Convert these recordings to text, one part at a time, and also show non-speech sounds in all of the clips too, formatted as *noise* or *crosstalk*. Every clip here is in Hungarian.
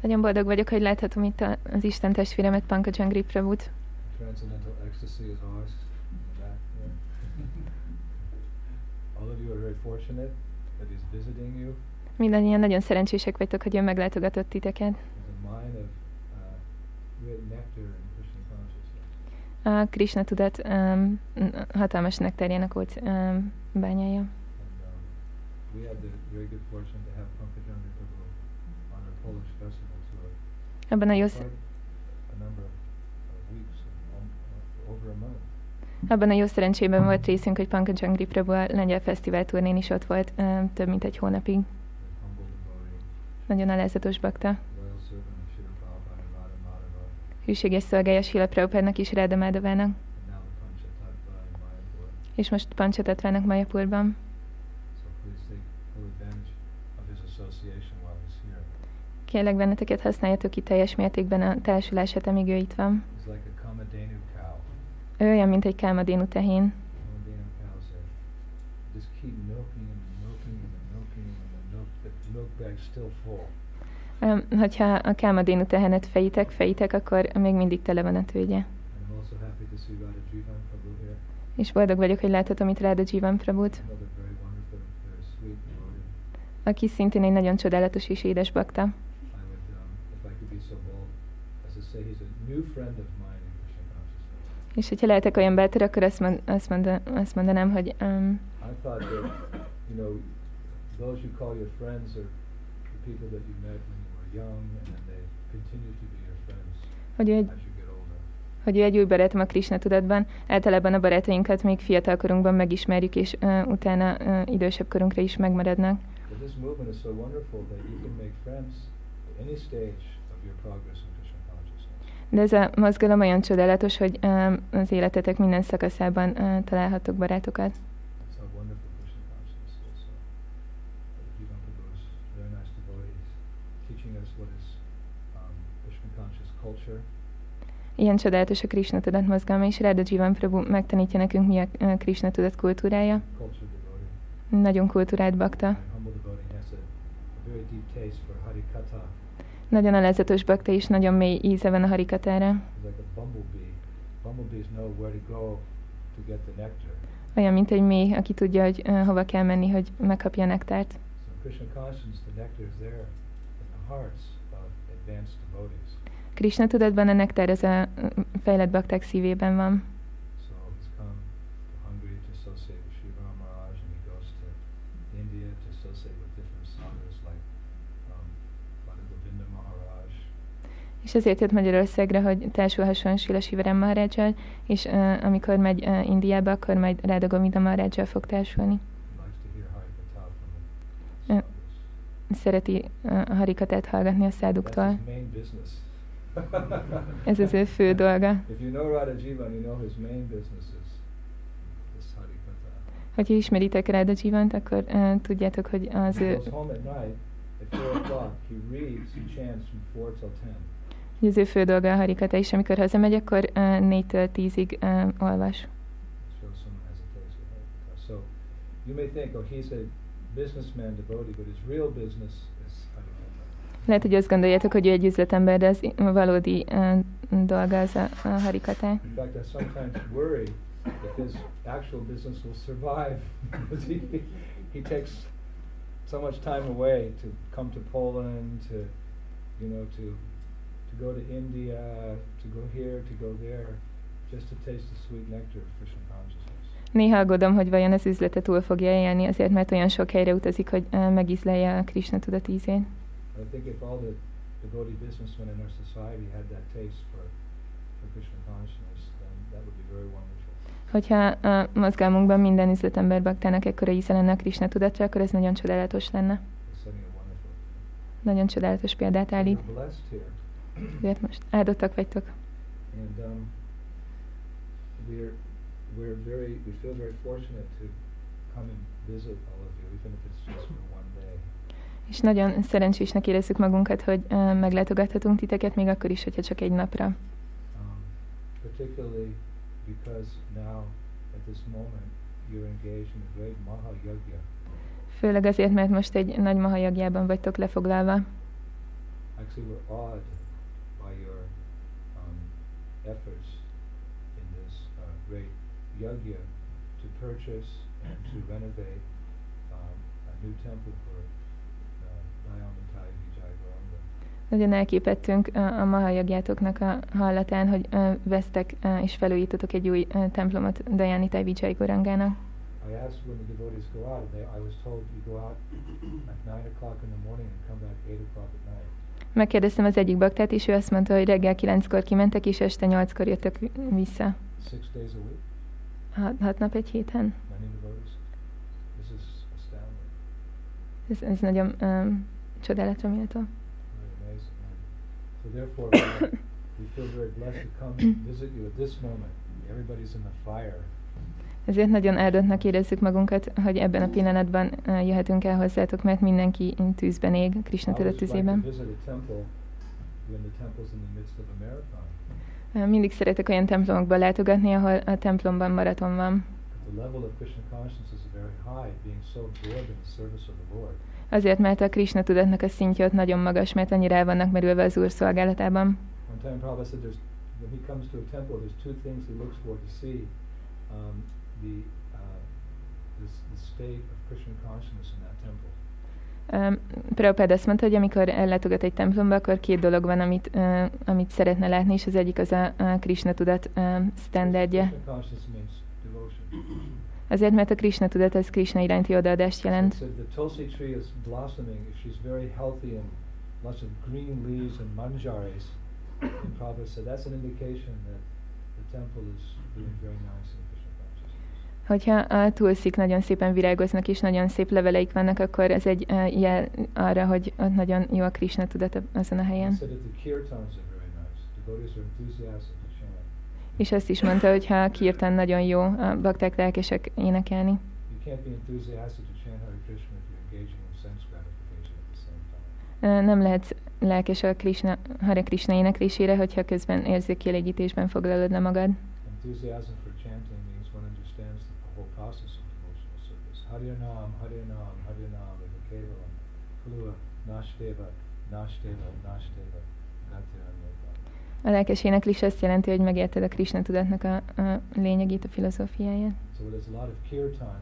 Nagyon boldog vagyok, hogy láthatom itt az Isten testvéremet, Pankajangri Prabhut. Transcendental ecstasy is ours. Back *laughs* there. All of you are very fortunate that he's visiting you. Mindannyian nagyon szerencsések vagytok, hogy ő meglátogatott titeket. A uh, Krishna. A Krishna tudat um, hatalmas nektárjának volt um, bányája. We had the very good fortune to have Pankajangri Prabhu on our Polish festival tour. Abban a jó, month. abban a jó szerencsében volt részünk, hogy Pankajangri Prabhu a lengyel fesztivál turnén is ott volt um, több mint egy hónapig. Nagyon alázatos bakta. Hűséges szolgája Sila Prabhupádnak és Ráda Mádavának, és most Pancsatatvának Majapurban. Kérlek benneteket használjatok ki teljes mértékben a társulását, amíg ő itt van. Ő olyan, mint egy kálmadénu tehén. Öm, Hogyha a kálmadénu tehenet fejitek, fejitek, akkor még mindig tele van a tőgye. És boldog vagyok, hogy láthatom itt Ráda Jivan Prabhut, aki szintén egy nagyon csodálatos és édes bakta. És hogyha lehetek olyan bátor, akkor azt, mond, azt, monda, azt mondanám, hogy um, I thought that, you know, those you call your friends are the people that you met when you were young, and then they continue to be your friends hogy, egy, as you get older. hogy ő egy új barátom a Krishna tudatban. Általában a barátainkat még fiatal korunkban megismerjük, és uh, utána uh, idősebb korunkra is megmaradnak. But this movement is so wonderful that you can make friends at any stage of your progress in Krishna consciousness. De ez a mozgalom olyan csodálatos, hogy az életetek minden szakaszában találhatok barátokat. Um. Ilyen csodálatos a Krishna tudat mozgalma, és Ráda Jivan Prabhu megtanítja nekünk, mi a Krishna tudat kultúrája. Nagyon kultúrált bakta. Nagyon alázatos bakta, és nagyon mély íze van a harikatára. Olyan, mint egy mély, aki tudja, hogy uh, hova kell menni, hogy megkapja a nektárt. In Krishna is tudatban a nektár az a uh, fejlett bakták szívében van. És ezért jött Magyarországra, hogy társulhasson Sila Sivarám Maharajjal, és uh, amikor megy uh, Indiába, akkor majd Ráda Govinda Maharajjal fog társulni. Sadhus. Szereti uh, a harikatát hallgatni a száduktól. Ez az ő fő dolga. Hogyha ismeritek Ráda Jivant, akkor uh, tudjátok, hogy az ő, goes home at night at 4 o'clock. He reads, he chants from 4 till 10. hogy az ő fő dolga a harikata, és amikor hazamegy, akkor uh, 4-től 10-ig uh, olvas. So you may think, oh, he's a businessman devotee, but his real business is Harikatha. Lehet, hogy azt gondoljátok, hogy ő egy üzletember, de az valódi uh, dolga az a, a harikata. In fact, I sometimes worry that his actual business will survive *laughs* because he, he takes so much time away to come to Poland, to you know, to to go to India, to go here, to go there, just to taste the sweet nectar of Krishna consciousness. Néha aggódom, hogy vajon az üzlete túl fogja élni, azért mert olyan sok helyre utazik, hogy megízlelje a Krishna tudat ízét. I think if all the devotee businessmen in our society had that taste for, for Krishna consciousness, then that would be very wonderful. Hogyha a mozgalmunkban minden üzletember baktának ekkora íze lenne a Krishna tudatra, akkor ez nagyon csodálatos lenne. Nagyon csodálatos példát állít. Ezért most áldottak vagytok. And um, we're we're very we feel very fortunate to come and visit all of you, even if it's just for one day. És nagyon szerencsésnek érezzük magunkat, hogy uh, meglátogathatunk titeket, még akkor is, hogyha csak egy napra. Um, particularly because now at this moment you're engaged in a great Maha Yajna. Főleg azért, mert most egy nagy mahajagjában vagytok lefoglalva. Actually, we're awed efforts in this uh, great yajna to purchase and to *clears throat* renovate um, a new temple for uh, Nayamantai Vijay. Nagyon elképettünk a, a mahajagjátoknak a hallatán, hogy ö, vesztek és felújítotok egy új templomot Dajani Vijay Gorangának. I asked when the devotees go out, they, I was told you go out at 9 o'clock in the morning and come back 8 o'clock at night. Megkérdeztem az egyik baktát, és ő azt mondta, hogy reggel kilenckor kimentek, és este nyolckor jöttek vi- vissza. Six days a week, Hat, hat nap egy héten. Ez, ez nagyon um, csodálatra méltó. so therefore, *coughs* we, feel very blessed to come visit you at this moment. Everybody's in the fire. Ezért nagyon áldottnak érezzük magunkat, hogy ebben a pillanatban jöhetünk el hozzátok, mert mindenki tűzben ég, Krishna. Uh, mindig szeretek olyan templomokba látogatni, ahol a templomban maraton van. Azért, mert a Krishna tudatnak a szintje ott nagyon magas, mert annyira el vannak merülve az Úr szolgálatában. One time Prabhupada said when he comes to a temple, there's two things he looks for to see. Um, the, uh, this, the state of Krishna consciousness in that temple. Um, Prabhupád azt mondta, hogy amikor ellátogat egy templomba, akkor két dolog van, amit, uh, amit szeretne látni, és az egyik az a, a Krishna tudat uh, standardje. Azért, mert a Krishna tudat az Krishna iránti odaadást jelent. lots of green leaves and manjaris. And Prabhupada said that's an indication that the temple is doing very nice in Krishna consciousness. Hogyha a tulszik nagyon szépen virágoznak, és nagyon szép leveleik vannak, akkor ez egy uh, jel arra, hogy ott nagyon jó a Krishna tudat azon a He helyen. És azt is mondta, hogy ha a kirtan nagyon jó, a bakták lelkesek énekelni. Ö, Nem lehet lelkes a Krishna, Hare Krishna éneklésére, hogyha közben érzékielégítésben foglalod le magad. Enthusiasm for chanting means one understands the whole process of devotional service. Hare Nam, Hare Nam, Hare Nam, Eva Kevalam, Kalua, Nashteva, Nashteva, Nashteva, Gatiranyota. A lelkes éneklés azt jelenti, hogy megérted a Krishna tudatnak a, a lényegét, a filozófiáját. So there's a lot of kirtan,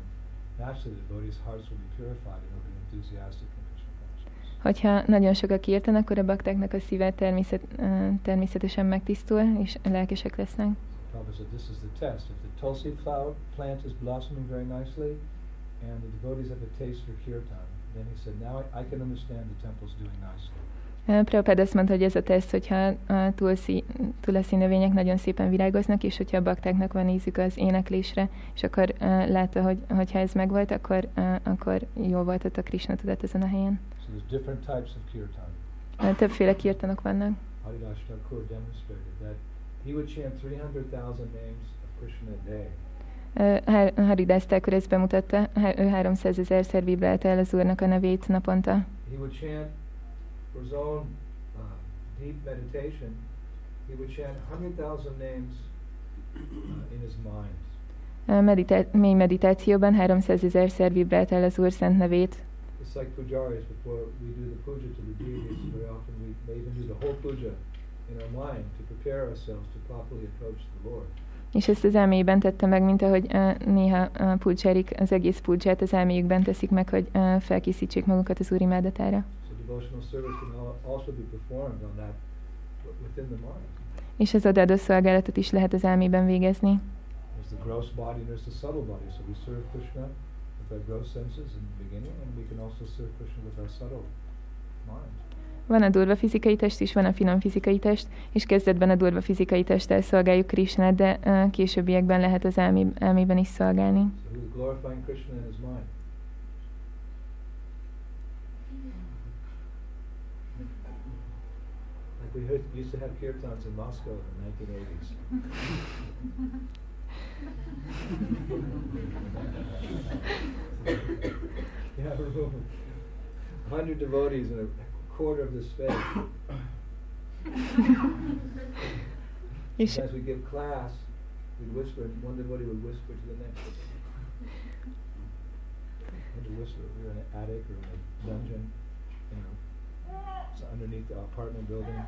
naturally the devotees' hearts will be purified and they'll be enthusiastic. Hogyha nagyon sok a akkor a baktáknak a szíve természet, természetesen megtisztul, és lelkesek lesznek. Prabhupada said this is the test. If the tulsi plant is blossoming very nicely and the devotees have a taste for kirtan, then he said, now I, I can understand the temple's doing nicely. Prabhupád azt mondta, hogy ez a teszt, hogyha a tulsi, tulasi növények nagyon szépen virágoznak, és hogyha a baktáknak van ízük az éneklésre, és akkor uh, látta, hogy hogyha ez megvolt, akkor, uh, akkor jó volt ott a Krishna tudat ezen a helyen. So there's different types of kirtan. Ö, Többféle kirtanok vannak. Haridas Thakur demonstrated that he would chant 300,000 names of Krishna a day. Ö, Har- Haridas Thakur ezt bemutatta, ő 300 ezerszer vibrálta el az Úrnak a nevét naponta. He would chant for his own uh, deep meditation. He would chant 100,000 names uh, in his mind. Ö, Meditá- mély meditációban 300 ezerszer vibrált el az Úr szent nevét. It's like pujaris, before we do the puja to the deities, very often we may even do the whole puja És ezt az elméjében tette meg, mint ahogy néha a pulcsárik az egész pulcsát az elméjükben teszik meg, hogy felkészítsék magukat az Úr imádatára. So devotional service can al- also be performed on that w- within the mind. És az odaadó szolgálatot is lehet az elmében végezni. There's the gross body and there's the subtle body. So we serve Krishna with our gross senses in the beginning, and we can also serve Krishna with our subtle mind. Van a durva fizikai test is, van a finom fizikai test, és kezdetben a durva fizikai testtel szolgáljuk Krishnát, de uh, későbbiekben lehet az elmé, elmében is szolgálni. So who's glorifying Krishna in his mind? Like we heard, used to have kirtans in Moscow in the 1980s. you have a room, hundred devotees in a quarter of the space. *laughs* És, As we give class, we'd whisper, one devotee would whisper to the next. in the Whistler. We were in an attic or in a dungeon, you know, it's underneath the apartment building. *laughs*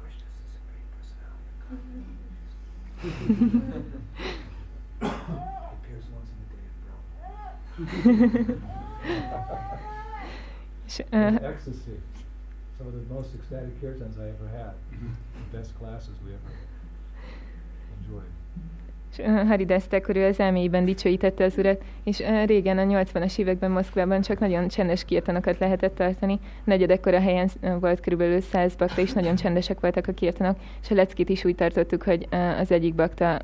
Krishna's is a great personality. he appears once in a day *laughs* uh, ecstasy. Some of the most ecstatic kirtans I ever had. the best classes we ever enjoyed. Haridesztek körül az elmélyében dicsőítette az urat, és régen a 80-as években Moszkvában csak nagyon csendes kirtanokat lehetett tartani. Negyedekkor a helyen volt körülbelül 100 bakta, és nagyon csendesek voltak a kirtanok, és a leckét is úgy tartottuk, hogy az egyik bakta,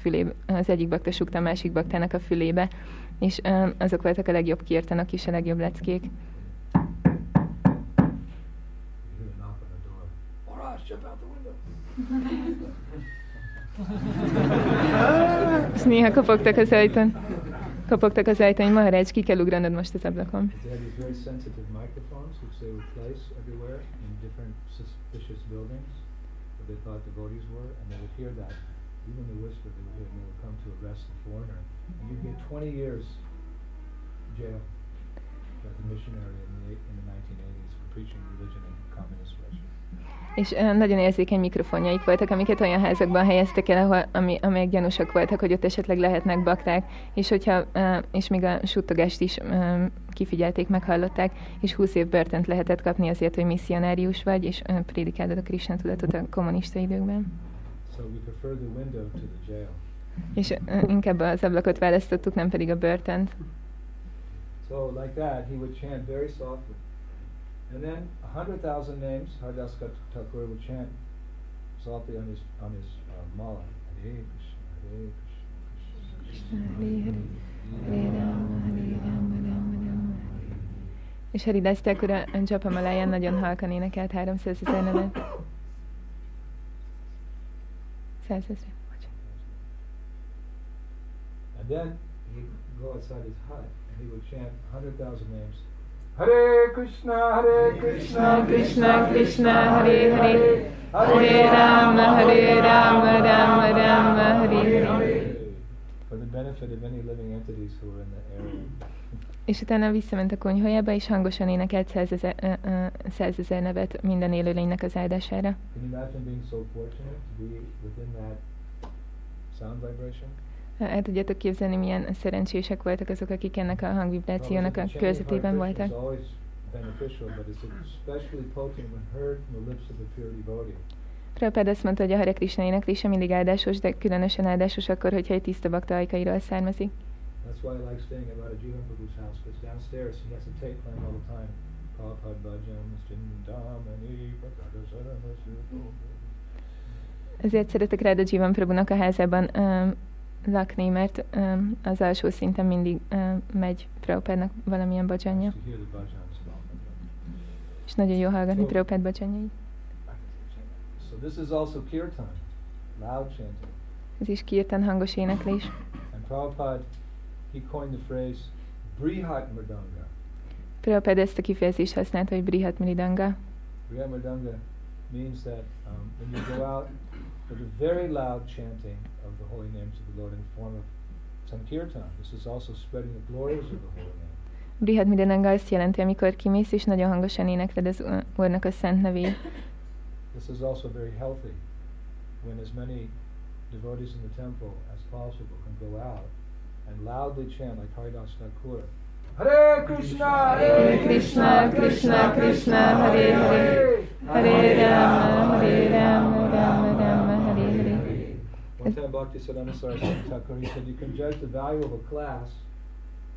fülé, az egyik bakta sukta a másik baktának a fülébe, és azok voltak a legjobb kirtanok és a legjobb leckék. És néha kopogtak az ajtón. Kopogtak az ajtón, hogy Maharaj, ki kell ugranod most az ablakon. they thought devotees were, and they would hear that. Even the whisper they would hear, they would come to arrest the foreigner. And you'd get 20 years jail as a missionary in the, in the 1980s for preaching religion in communist Russia és nagyon érzékeny mikrofonjaik voltak, amiket olyan házakban helyeztek el, ahol, ami, amelyek gyanúsak voltak, hogy ott esetleg lehetnek bakták, és, hogyha, és még a suttogást is kifigyelték, meghallották, és 20 év börtönt lehetett kapni azért, hogy misszionárius vagy, és prédikálod a Krishna tudatot a kommunista időkben. So we the window to the jail. És inkább az ablakot választottuk, nem pedig a börtönt. So like that, he would chant very softly. And then a hundred thousand names, Haridas Thakur would chant softly on his on his uh, mala. Hare Krishna, És Haridas Thakur a Japamaláján nagyon halkan énekelt 300 ezer nevet. 100 ezer. And then he'd go outside his hut and he would chant 100,000 names Hare Krishna, Hare Krishna, Krishna Krishna, Hare Hare, Hare Rama, Hare Rama, Rama Rama, Hare Hare. For the benefit of any living entities who are in the area. És utána visszament a konyhájába, és hangosan énekelt százezer, uh, százezer nevet minden élőlénynek az áldására. Can you imagine being so fortunate to be within that sound vibration? El tudjátok képzelni, milyen szerencsések voltak azok, akik ennek a hangvibrációnak a körzetében voltak. Prabhupád azt mondta, hogy a Hare Krishna éneklése mindig áldásos, de különösen áldásos akkor, hogyha egy tiszta bakta ajkairól származik. That's why I like staying at Radhajivan Prabhu's house, because downstairs he has a tape playing all the time. Prabhupada Bhajans, Chindamani, Ezért szeretek Radha Jivan Prabhunak a házában um, lakni, mert um, az alsó szinten mindig um, megy Prabhupádnak valamilyen bacsanya. És nagyon jó hallgatni so, Prabhupád bacsanyait. So this is also kirtan, loud chanting. Ez is kirtan hangos éneklés. And Prabhupada, he coined the phrase Brihat Mridanga. Prabhupada ezt a kifejezést használta, hogy Brihat Mridanga. Brihat Mridanga means that um, when you go out with a very loud chanting of the holy names of the Lord in the form of Sankirtan. This is also spreading the glories of the holy name. Brihad Midenanga azt jelenti, amikor kimész és nagyon hangosan énekled az Úrnak a szent nevét. This is also very healthy when as many devotees in the temple as possible can go out and loudly chant like Haridas Thakur. Hare Krishna, Hare Krishna, Krishna Krishna, Hare Hare, Hare Rama, Hare Rama, Rama Rama, Hare Hare. One time Bhakti Siddhanta Saraswati Thakur, he said, you can judge the value of a class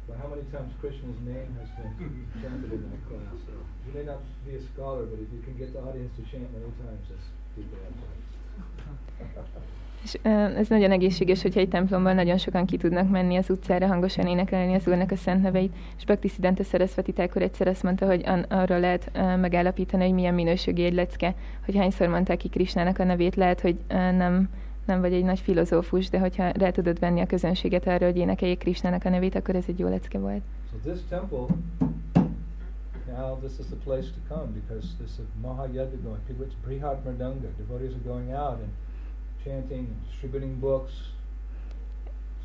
by how many times Krishna's name has been chanted in that class. So you may not be a scholar, but if you can get the audience to chant many times, that's people have *laughs* És ez nagyon egészséges, hogyha egy templomban nagyon sokan ki tudnak menni az utcára, hangosan énekelni az Úrnak a szent neveit. És Bhakti Siddhanta Sarasvati Thakur egyszer azt mondta, hogy an- arról lehet uh, megállapítani, hogy milyen minőségi egy lecke, hogy hányszor mondták ki Krisnának a nevét, lehet, hogy uh, nem nem vagy egy nagy filozófus, de hogyha rá tudod venni a közönséget arra, hogy énekeljék Krisnának a nevét, akkor ez egy jó lecke volt. So this temple, now this is the place to come because this is Mahayagya going. People, it's Brihad Mridanga. Devotees are going out and chanting, distributing books,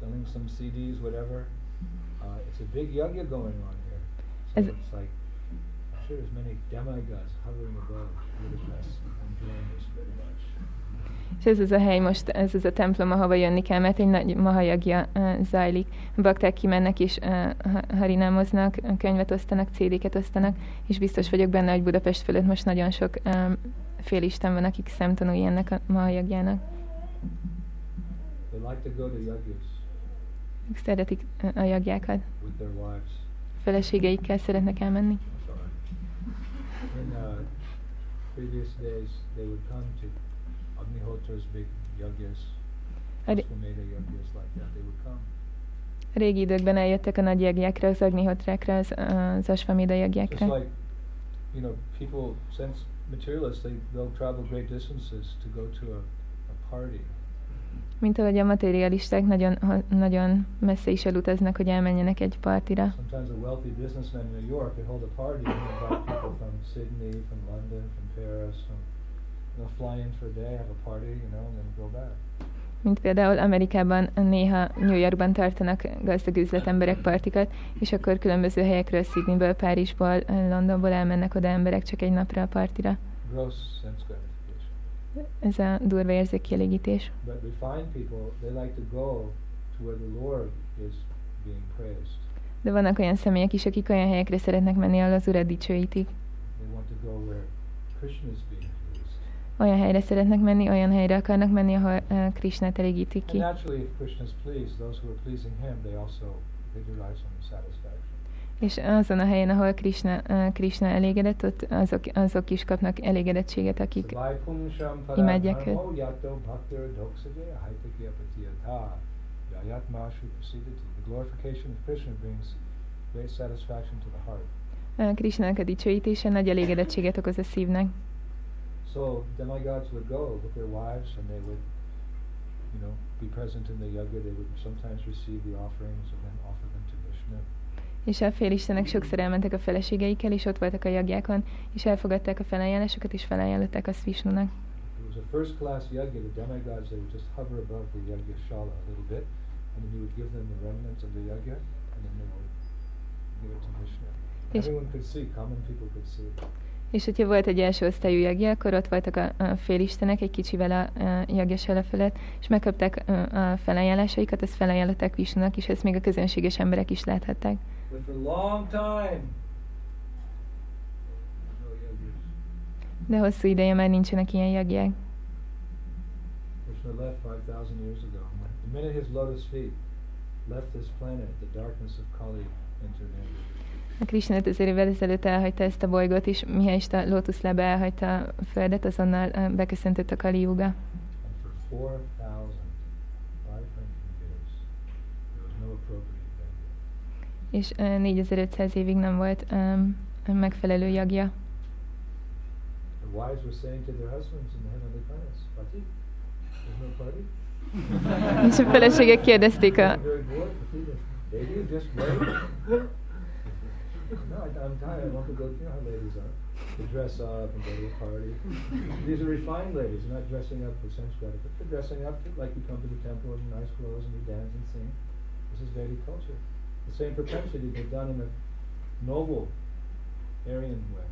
selling some CDs, whatever. uh, it's a big yagya going on here. So Ez- it's like, I'm sure there's many demigods hovering above Budapest, enjoying this very much. És ez az a hely most, ez az a templom, ahova jönni kell, mert egy nagy mahajagja zajlik. A bakták kimennek és harinámoznak, könyvet osztanak, CD-ket osztanak, és biztos vagyok benne, hogy Budapest fölött most nagyon sok félisten van, akik szemtanúi ennek a mahajagjának. They like to go szeretik a jagjákat. with their wives. Feleségeikkel szeretnek elmenni. In uh, previous days, they would come to Agnihotra's big yagyas, Ashwamedha yagyas like that. They would come. Régi időkben eljöttek a nagy jagjákra, az agnihotrákra, az, az asvamida Just jagjákra. like, you know, people, since materialists, they, they'll travel great distances to go to a, a party. Mint ahogy a materialisták nagyon, ha- nagyon messze is elutaznak, hogy elmenjenek egy partira. Sometimes a wealthy businessman in New York, they hold a party and invite people from Sydney, from London, from Paris, from, they'll fly in for a day, have a party, you know, and then go back. Mint például Amerikában néha New Yorkban tartanak gazdag üzletemberek partikat, és akkor különböző helyekről, Sydneyből, Párizsból, Londonból elmennek oda emberek csak egy napra a partira. Gross sense gratification. Ez a durva érzékkielégítés. But refined people, they like to go to where the Lord is being praised. De vannak olyan személyek is, akik olyan helyekre szeretnek menni, ahol az Urat dicsőítik. They want to go where Krishna is being. Olyan helyre szeretnek menni, olyan helyre akarnak menni, ahol uh, Krishnát elégítik ki. És azon a helyen, ahol Krishna, uh, Krishna elégedett, ott azok, azok is kapnak elégedettséget, akik imádják őt. The glorification of Krishna brings great satisfaction to the heart. Krishnának a dicsőítése nagy elégedettséget okoz a szívnek. So demigods would go with their wives and they would, you know, be present in the yajna. They would sometimes receive the offerings and then offer them to Vishnu. És a félistenek sokszor elmentek a feleségeikkel, és ott voltak a jagjákon, és elfogadták a felajánlásokat, és felajánlották azt Vishnunak. It was a first class yajna. The demigods, they would just hover above the yajna shala a little bit, and then you would give them the remnants of the yajna, and then they would give it to Vishnu. Everyone could see, common people could see. És hogyha volt egy első osztályú jagja, akkor ott voltak a, a félistenek egy kicsivel a, a jagja felett, és megkapták a, a felajánlásaikat, ezt felajánlották Vishnunak, és ezt még a közönséges emberek is láthatták. De hosszú ideje már nincsenek ilyen jagják. Krishna left 5,000 years ago. When- The minute his lotus feet left this planet, the darkness of Kali entered in. A Krishna 5000 évvel ezelőtt elhagyta ezt a bolygót, és mihelyest a lótuszlába elhagyta a földet, azonnal beköszöntött a Kali Yuga. And for 4,500 years, there was no appropriate yajna. És ö, 4500 évig nem volt um, megfelelő jagja. The wives were saying to their husbands in the heavenly planets, Pati, there's no party? *laughs* És a feleségek kérdezték a, no, I, I'm tired. I want to go. You know how ladies are. They dress up and go to a party. *laughs* These are refined ladies. They're not dressing up for sense gratification. They're dressing up to, like you come to the temple in nice clothes and you dance and sing. This is Vedic culture. The same propensity, but done in a noble, Aryan way.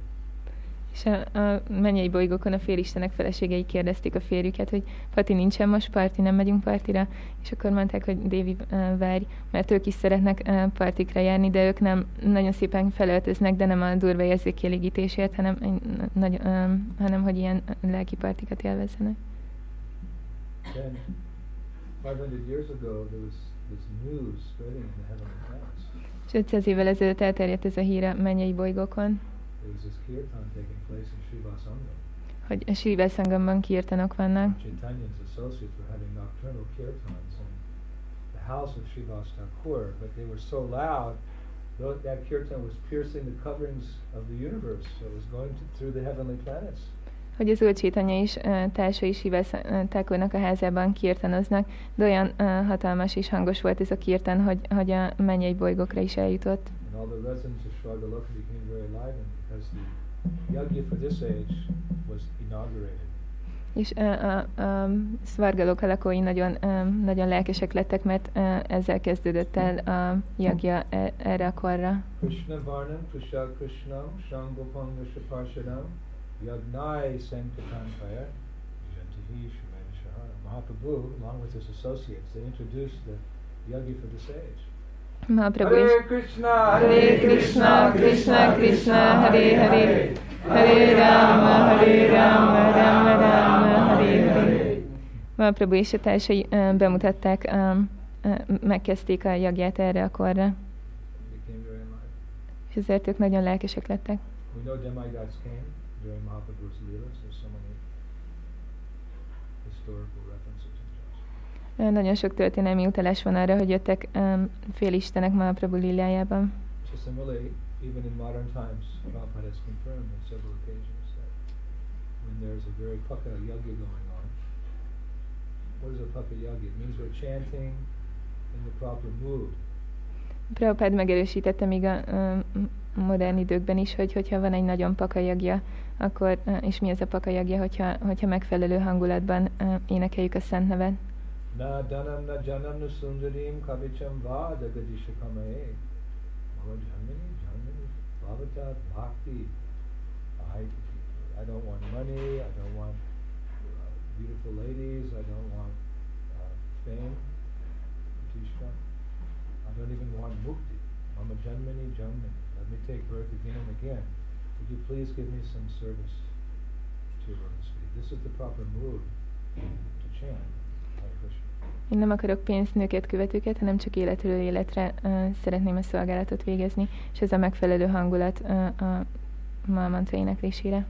És a, a mennyei bolygókon a félistenek feleségei kérdezték a férjüket, hogy Pati nincsen most parti, nem megyünk partira, és akkor mondták, hogy Dévi uh, várj, mert ők is szeretnek uh, partikra járni, de ők nem nagyon szépen felöltöznek, de nem a durva érzékielégítésért, hanem, nagy, um, hanem hogy ilyen lelki partikat élvezzenek. Then, 500 years ago, there was this news spreading in the heavenly planets. És 500 évvel ezelőtt elterjedt ez a hír a mennyei bolygókon, Hogy a Srivel Sangamban kirtanok vannak, house of Srivas Thakur, but they were so loud, that kirtan was piercing the coverings of the universe. So it was going to, through the heavenly planets. hogy az Ulcsétanya is uh, társai Sivel Tákornak a házában kirtanoznak, de olyan hatalmas és hangos volt ez a kirtan, hogy, hogy a mennyei bolygókra is eljutott. And all the residents of Swargaloka became very enlivened because the yajna for this age was inaugurated. És a, a szvargalók lakói nagyon, um, nagyon lelkesek lettek, mert uh, ezzel kezdődött el a jagja e, erre a korra. Krishna Varnam, Krishna Krishna, Shangopam Vishaparshadam, Yagnai Sankatankaya, Jantihi Shumenishahara. Mahaprabhu, along with his associates, they introduced the yagi for the sage. Mahaprabhu is Hare Krishna, Hare Krishna, Krishna Krishna, Hare Hare, Hare Rama, Hare Rama, Rama Rama, Hare Hare. Mahaprabhu és a társai bemutatták, megkezdték a jagját erre a korra, és ezért ők nagyon lelkesek lettek. Came during Mahaprabhu's. There's so many historical references Nagyon sok történelmi utalás van arra, hogy jöttek um, félistenek Mahaprabhu lilájában. So even in modern times, Prabhupada has confirmed on several occasions that when there's a very paka yagya going on, what is a paka yagya? It means we're chanting in the proper mood. Prabhupád megerősítette még a um, modern időkben is, hogy hogyha van egy nagyon pakajagja, akkor, uh, és mi ez a pakajagja, hogyha, hogyha megfelelő hangulatban uh, énekeljük a szent nevet. Na danam na janam na sundarim kavicham va dagadisha kamae. Mama janmani janmani bhakti. I, I don't want money, I don't want uh, beautiful ladies, I don't want uh, fame. I don't even want mukti. Mama janmani janmani. Let me take birth again and again. Would you please give me some service to your? This is the proper mood to chant. Én nem akarok pénzt, nőket, követőket, hanem csak életről életre uh, szeretném a szolgálatot végezni, és ez a megfelelő hangulat uh, a ma mantra éneklésére.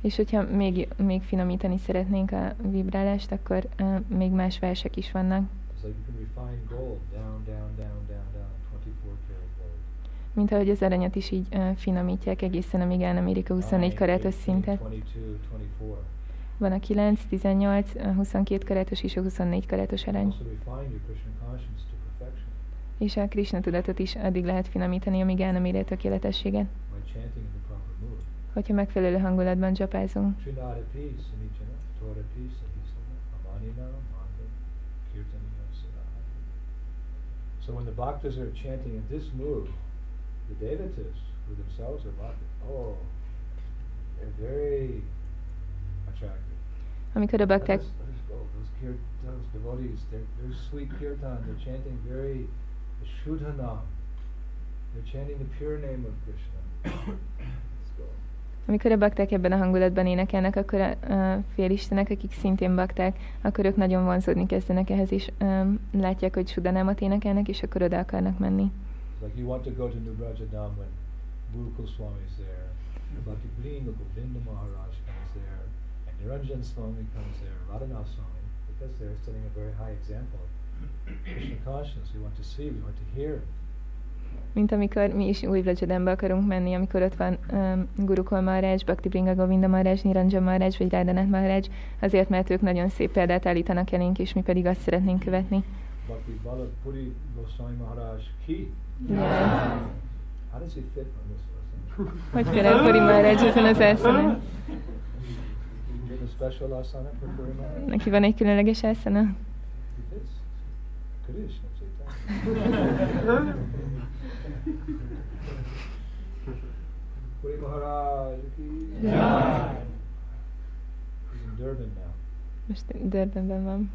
És hogyha még, még finomítani szeretnénk a vibrálást, akkor uh, még más versek is vannak. Like you can refine gold down, down, down, down, down, 24 karat gold. Mint ahogy az aranyat is így uh, finomítják egészen, amíg el nem érik a 24 Nine, karátos 18, szintet. 22, 24. Van a 9, 18, a 22 karátos és a 24 karátos arany. És a Krishna tudatot is addig lehet finomítani, amíg el nem éri a tökéletességet. Hogyha megfelelő hangulatban csapázunk. So when the bhaktas are chanting in this mood, the devatas, who themselves are bhaktas, oh, they're very attractive. Amikor a bakták. Those, kir- those devotees, they're, they're sweet kirtan. They're chanting very Shuddhanam. They're chanting the pure name of Krishna. Amikor a bakták ebben a hangulatban énekelnek, akkor a, a félistenek, akik szintén bakták, akkor ők nagyon vonzódni kezdenek ehhez, és um, látják, hogy sudanámat énekelnek, és akkor oda akarnak menni. Like you want to go to New Brajadam when Gurukul Swami is there, Bhakti Blinga Govinda Maharaj comes there, and Niranjan Swami comes there, Radhanath Swami, because they're setting a very high example of Krishna consciousness. We want to see, we want to hear. Mint amikor mi is új Vlajadembe akarunk menni, amikor ott van um, Gurukul Maharaj, Bhakti Bringa Govinda Maharaj, Niranjan Maharaj vagy Radhanath Maharaj, azért, mert ők nagyon szép példát állítanak elénk, és mi pedig azt szeretnénk követni. Bhakti Bala Puri Goswami Maharaj ki. Yeah. How does he fit on this lesson? Hogy kell Puri Maharaj ezen az Maharaj? Neki van egy különleges fits. Krishna Chaitanya. Puri Maharaj ki. Jai. He's in Durban now. Most Durbanben van.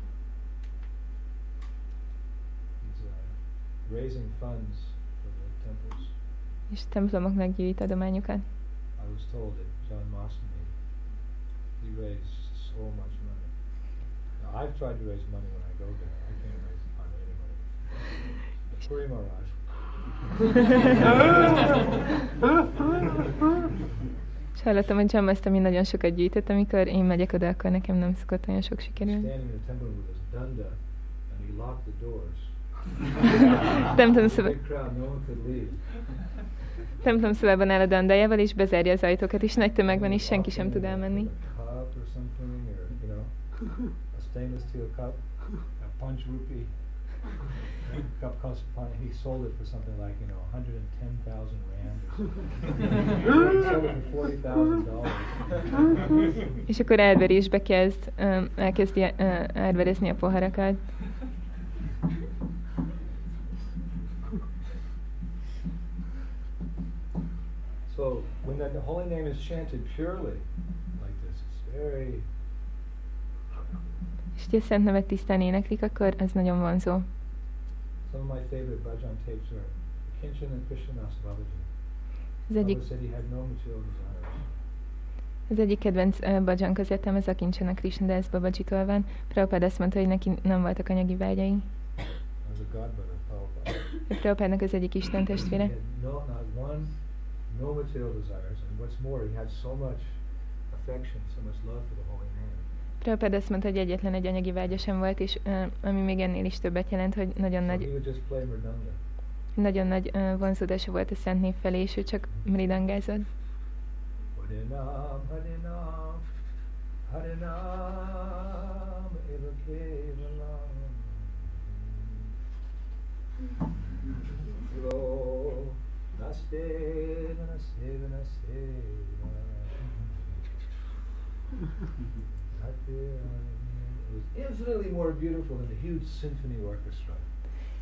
He's uh, raising funds for the temples. És templomoknak gyűjt adományokat. I was told that John Mosney, he raised so much money. Now, I've tried to raise money when I go there. I can't raise hardly any money. Puri Maharaj. És hallottam, hogy John Mastami nagyon sokat gyűjtött, amikor én megyek oda, akkor nekem nem szokott olyan sok sikerülni. standing in the temple with his danda, and he locked the doors. Could leave. templom szobában áll a dandájával, és bezárja az ajtókat, és nagy tömeg van, és senki sem tud elmenni. Cup he sold it for something like, you know, rand or something. Sold it for dollars. *laughs* És akkor árverésbe kezd, um, elkezdi uh, árverezni a poharakat. So when the holy name is chanted purely, like this, it's very És hogy a szent nevet tisztán éneklik, akkor ez nagyon vonzó. Some of my favorite bhajan tapes are Kinchan and Krishnadas Babaji. Az egyik, Baba said he had no az egyik kedvenc uh, bhajan kazettem, ez a Kincsen a Krishnadas Babajitól van. Prabhupád azt mondta, hogy neki nem voltak anyagi vágyai. Prabhupádnak az egyik Isten testvére. No, material desires. And what's more, he had so much affection, so much love for the holy name. Prabhupád azt mondta, hogy egyetlen egy anyagi vágya sem volt, és uh, ami még ennél is többet jelent, hogy nagyon So he nagy, would just play mridanga. nagyon nagy uh, vonzódása volt a Szent Név felé, és ő csak mridangázott. Harinam, Harinam, Harinam, Eva *laughs* It.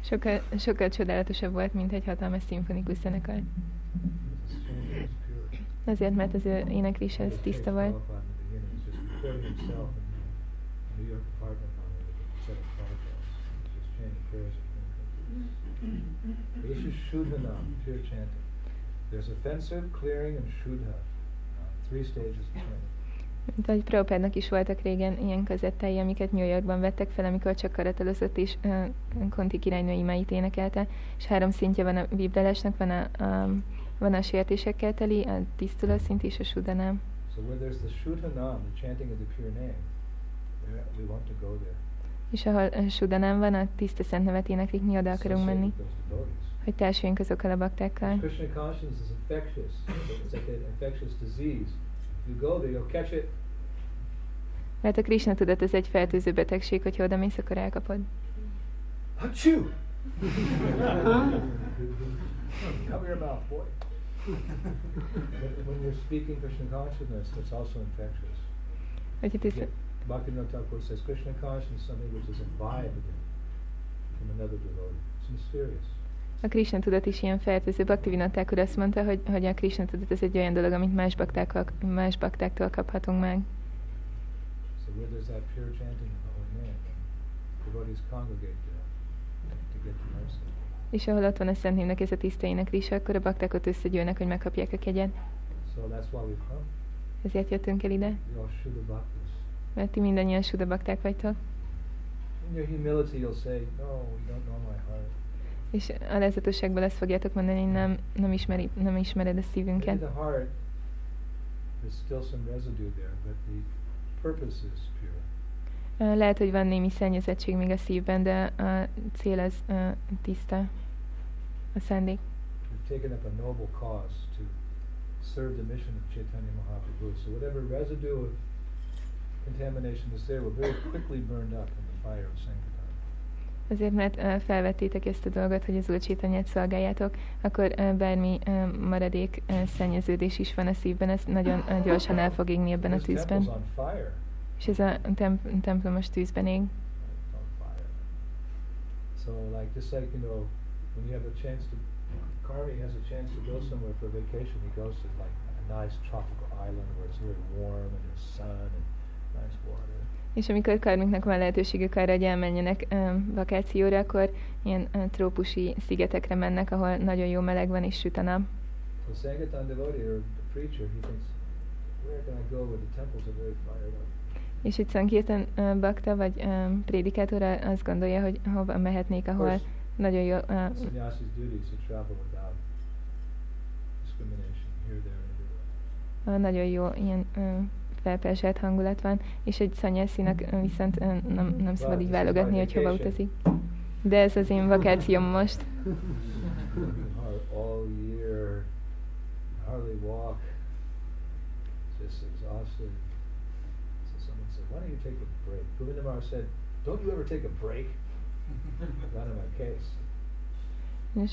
Sokkal, sokkal csodálatosabb volt, mint egy hatalmas szimfonikus zenekar. Azért, mert az ő éneklése ez tiszta volt. New York apartment with a set of photographs. Just chanting prayers is Shudhanam, pure chanting. There's offensive, clearing, and Shudha. Uh, three stages of chanting. Mint ahogy Prabhupádnak is voltak régen ilyen kazettái, amiket New Yorkban vettek fel, amikor csak karatalozott és uh, Konti királynő imáit énekelte, és három szintje van a vibrálásnak, van a, a, van a sértésekkel teli, a tisztuló szint és a sudanám. So where there's the Shudhanam, the chanting of the pure name, there, we want to go there. És ahol a sudanám van, a tiszta szent nevet éneklik, mi oda akarunk menni, hogy társuljunk azokkal a baktákkal. Mert a Krishna tudat ez egy fertőző betegség, hogyha oda mész, akkor elkapod. Achoo! Cover your mouth, boy. When- you're speaking Krishna consciousness, it's also infectious. Tiszta, Yeah, Bhaktivinoda Thakur says Krishna consciousness is something which is imbibed from another devotee. It's mysterious. A Krishna tudat is ilyen fertőző. Bhaktivinoda Thakur azt mondta, hogy, hogy a Krishna tudat ez egy olyan dolog, amit más, baktákkal, más baktáktól kaphatunk meg. So where there's that pure chanting of the holy name, devotees congregate there to get the mercy. És ahol ott van a Szent Névnek ez a tiszta éneklése, akkor a bakták ott összegyűlnek, hogy megkapják a kegyet. So that's why we've come. Ezért jöttünk el ide, Bhaktas. Mert ti mindannyian Suda bakták vagytok. In your humility, you'll say, No, you don't know my heart. És a lezatosságból ezt fogjátok mondani, nem, nem, ismeri, nem ismered a szívünket. the heart, there's still some residue there, but the purpose is pure. Lehet, hogy van némi szennyezettség még a szívben, de a cél az ö, tiszta, a szándék. We've taken up a noble cause to serve the mission of Chaitanya Mahaprabhu. So whatever residue of contamination is there will very quickly burned up in the fire of Sankirtan. Azért, mert felvettétek ezt a dolgot, hogy az szolgáljátok, akkor bármi maradék szennyeződés is van a szívben, ez nagyon gyorsan el fog égni ebben a tűzben. És ez a temp- templomos tűzben ég. It's on fire. So like just like you know, when you have a chance to, Carmi has a chance to go somewhere for vacation. He goes to like a nice tropical island where it's very warm and there's sun and. És amikor karmiknak van lehetőségük arra, hogy elmenjenek ö, vakációra, akkor ilyen ö, trópusi szigetekre mennek, ahol nagyon jó meleg van és süt a nap. So Sankirtan devotee or the preacher, he thinks, where can I go where the temples are very fired up? És itt Szankirtan ö, bakta vagy ö, prédikátor azt gondolja, hogy hova mehetnék, ahol course, nagyon jó, everywhere. ö, nagyon jó ilyen ö, felperzselt hangulat van, és egy szanyászinak viszont nem, nem szabad így válogatni, hogy hova utazik. De ez az én vakációm most. Don't you ever take a break? Got in my case. És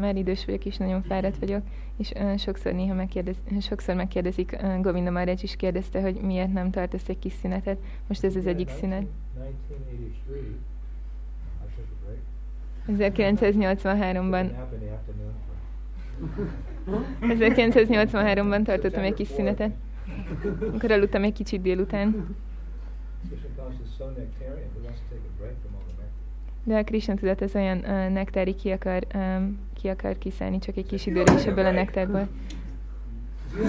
már idős vagyok, és nagyon fáradt vagyok, és sokszor néha megkérdez, sokszor megkérdezik, Govinda Maharaj is kérdezte, hogy miért nem tartasz egy kis szünetet. Most ez az egyik szünet. 1983, I took a break. 1983-ban Took a nap in the afternoon for 1983-ban tartottam egy kis szünetet. Akkor aludtam egy kicsit délután. De a Krishna tudat az olyan uh, nektári, ki akar, um, ki akar kiszállni csak egy kis időre is ebből a nektárból. I'm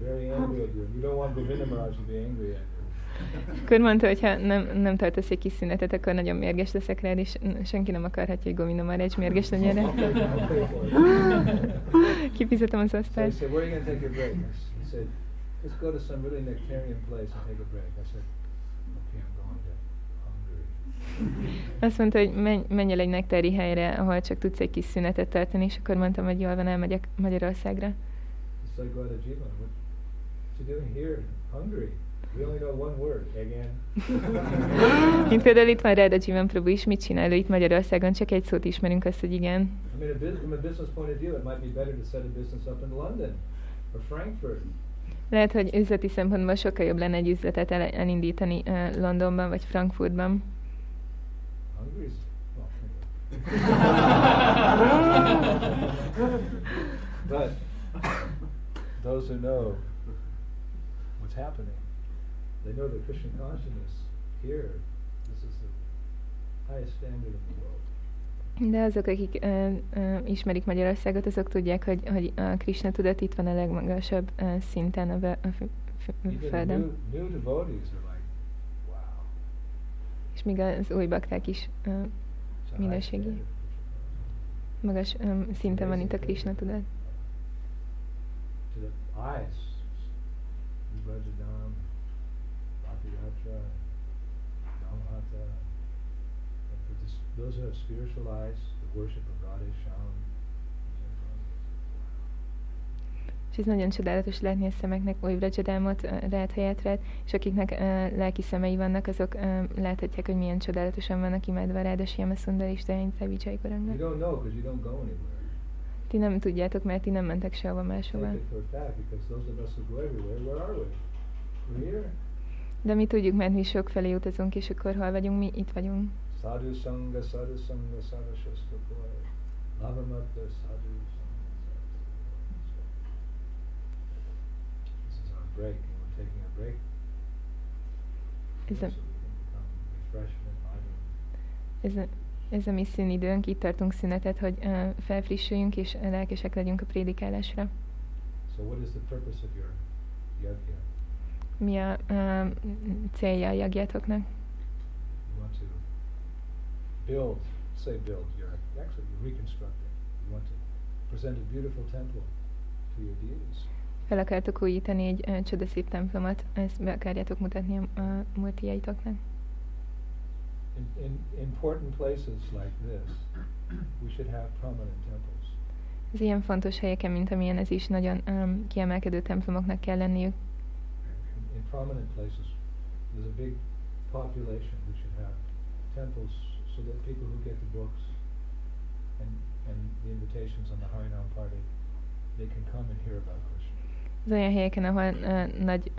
very angry at you. You don't want Govinda Maharaj to be angry at you. Akkor mondta, hogy ha nem, nem tartasz egy kis szünetet, akkor nagyon mérges leszek rád, és senki nem akarhatja, hogy Govinda Maharaj mérges legyen rá. *laughs* Kifizetem az So he asztalt. said, where are you going to take your break? I s- He said, let's go to some really nectarian place and take a break. I said, okay, I'm going to Hungary. Azt mondta, hogy menj, menj el egy nektári helyre, ahol csak tudsz egy kis szünetet tartani, és akkor mondtam, hogy jól van, elmegyek Magyarországra. He *laughs* Mint például itt van Ráda Jivan Prabhu is, mit csinál itt Magyarországon, csak egy szót ismerünk azt, hogy igen. Lehet, hogy üzleti szempontból sokkal jobb lenne egy üzletet el, elindítani uh, Londonban vagy Frankfurtban. *laughs* But those who know what's happening, they know that Christian consciousness here, this is the highest standard in the world. De azok, akik uh, uh, ismerik Magyarországot, azok tudják, hogy, hogy a Krishna tudat itt van a legmagasabb uh, szinten a, ve- a f- f- földön. new, new devotees are like, wow. És míg az új bakták is high minőségi, magas um, szinten van itt a Krishna tudat. To the eyes, Bhakti-yatra, Namhata, and for this, those who have spiritual eyes, the worship of Radhe Shyam, És ez nagyon csodálatos látni a szemeknek új Vrajadámot, Rádhajátrát, és akiknek uh, lelki szemei vannak, azok uh, láthatják, hogy milyen csodálatosan vannak imádva Sundar és know because you don't go anywhere. Ti nem tudjátok, mert ti nem mentek sehova máshova. De mi tudjuk, mert mi sok felé utazunk, és akkor hol vagyunk, mi itt vagyunk. Sadhu Sangha, Sadhu Sangha, Sadhu Shastra Boy, Lavamata, Sadhu Sangha, This is our break, and we're taking a break. And enlivened. Ez a, ez a mi szünidőnk, itt tartunk szünetet, hogy uh, felfrissüljünk és lelkesek legyünk a prédikálásra. So what is the purpose of your yajna? Mi a uh, célja a jagjátoknak? You want to build, say build, you're actually you're reconstructing. You want to present a beautiful temple to your deities. Fel akartok újítani egy uh, csodaszép templomot, ezt be akarjátok mutatni a, a multiaitoknak. In, in important places like this, we should have prominent temples. Az ilyen fontos helyeken, mint amilyen ez is, nagyon um, kiemelkedő templomoknak kell lenniük. In, in prominent places, there's a big population. We should have temples so that people who get the books and, and the invitations on the Harinam party, they can come and hear about Krishna. Az olyan helyeken, ahol uh, nagy,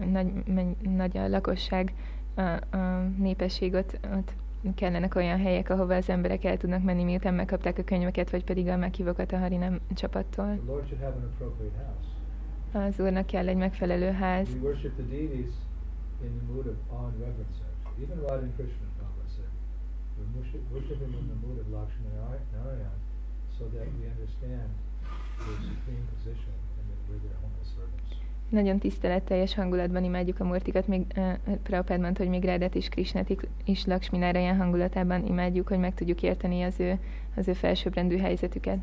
nagy, nagy a lakosság, a, a népesség, ott, ott kellenek olyan helyek, ahova az emberek el tudnak menni, miután megkapták a könyveket, vagy pedig a meghívókat a Harinam csapattól. The Lord should have an appropriate house. Az Úrnak kell egy megfelelő ház. We worship the deities in the mood of awe and reverence. Actually. Even Radha and Krishna, Bhagavad said, we worship, worship him in the mood of Lakshmi Nara- Narayan, so that we understand their supreme position and that we're their humble servants. Nagyon tiszteletteljes hangulatban imádjuk a Murtikat, még uh, Prabhupád mondta, hogy még Rádát és Krishnát is Lakshmi Narayan hangulatában imádjuk, hogy meg tudjuk érteni az ő, az ő felsőbbrendű helyzetüket.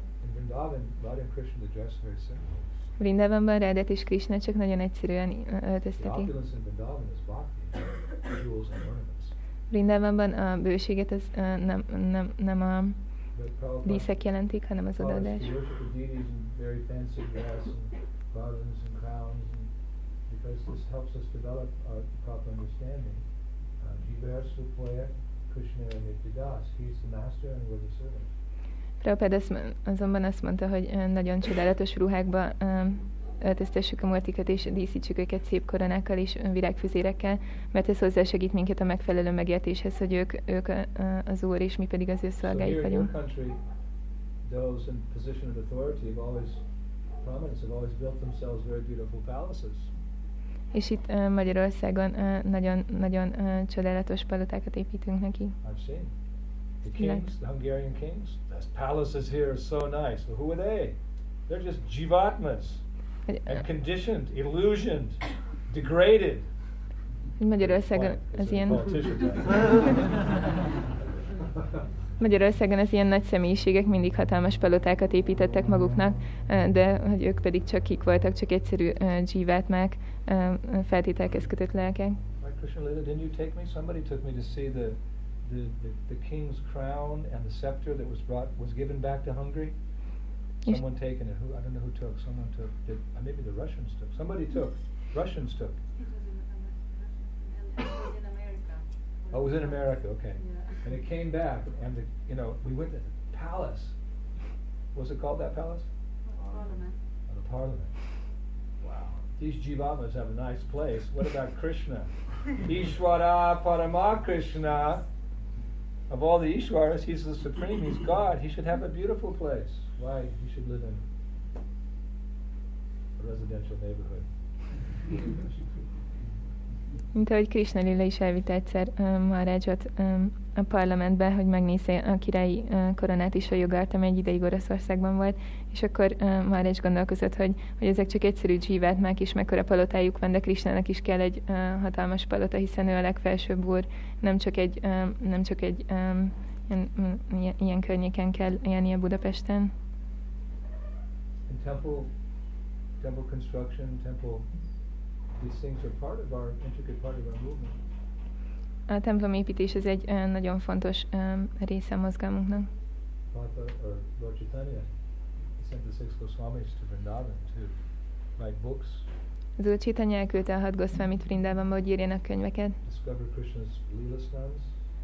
Vrindavanban Rádát és Krishna csak nagyon egyszerűen The öltöztetik. Vrindavanban a bőséget az nem, nem, nem a Prabhupada, díszek jelentik, hanem az Prabhupada, and because this helps us develop our proper understanding. Uh, Jiver Supoya Krishna Nityadas. He's the master and we're the servant. Prabhupád azonban azt mondta, hogy nagyon csodálatos ruhákba öltöztessük a multikat és díszítsük őket szép koronákkal és virágfüzérekkel, mert ez hozzásegít minket a megfelelő megértéshez, hogy ők, ők az Úr, és mi pedig az ő szolgáik vagyunk. those in position of authority have always prominence have always built themselves very beautiful palaces. És itt uh, Magyarországon uh, nagyon, nagyon uh, csodálatos palotákat építünk neki. I've seen. The kings, the Hungarian kings, those palaces here are so nice. Well, who are they? They're just jivatmas. And conditioned, illusioned, degraded. Magyarországon az ilyen... *laughs* Magyarországon az ilyen nagy személyiségek mindig hatalmas palotákat építettek maguknak, de hogy ők pedig csak kik voltak, csak egyszerű dzsívátmák, feltételekhez kötött lelkek. didn't Someone taken it. Who I don't know who took. Someone took. Did, uh, maybe the Russians took. Somebody took. Russians took. It was in America. Oh, it was in America. Okay. Yeah. And it came back, and the, you know we went to the palace. Was it called that palace? Parliament. Oh, the Parliament. Wow. These Jivamas have a nice place. What about Krishna? *laughs* Ishwara Parama Krishna. Of all the Ishwaras, he's the supreme, he's God. He should have a beautiful place. Why he should live in a residential neighborhood. Mint ahogy Krishna Lila is elvitte egyszer um, Maharajot um, a parlamentbe, hogy megnézze a királyi uh, koronát is a jogart, ami egy ideig Oroszországban volt, és akkor uh, Maharaj gondolkozott, hogy, hogy ezek csak egyszerű dzsívátmák is, mekkora palotájuk van, de Krishnának is kell egy uh, hatalmas palota, hiszen ő a legfelsőbb úr, nem csak egy, um, nem csak egy um, ilyen, ilyen környéken kell élnie Budapesten. In temple, temple construction, temple These things are part of our intricate part of our movement. A templom építés ez egy uh, nagyon fontos um, része a mozgalmunknak. Papa, or Lord Chaitanya, sent the six Goswamis to Vrindavan to write books. Az Úr Chaitanya elküldte a hat Goswamit Vrindavanba, hogy írjanak könyveket. Discover Krishna's.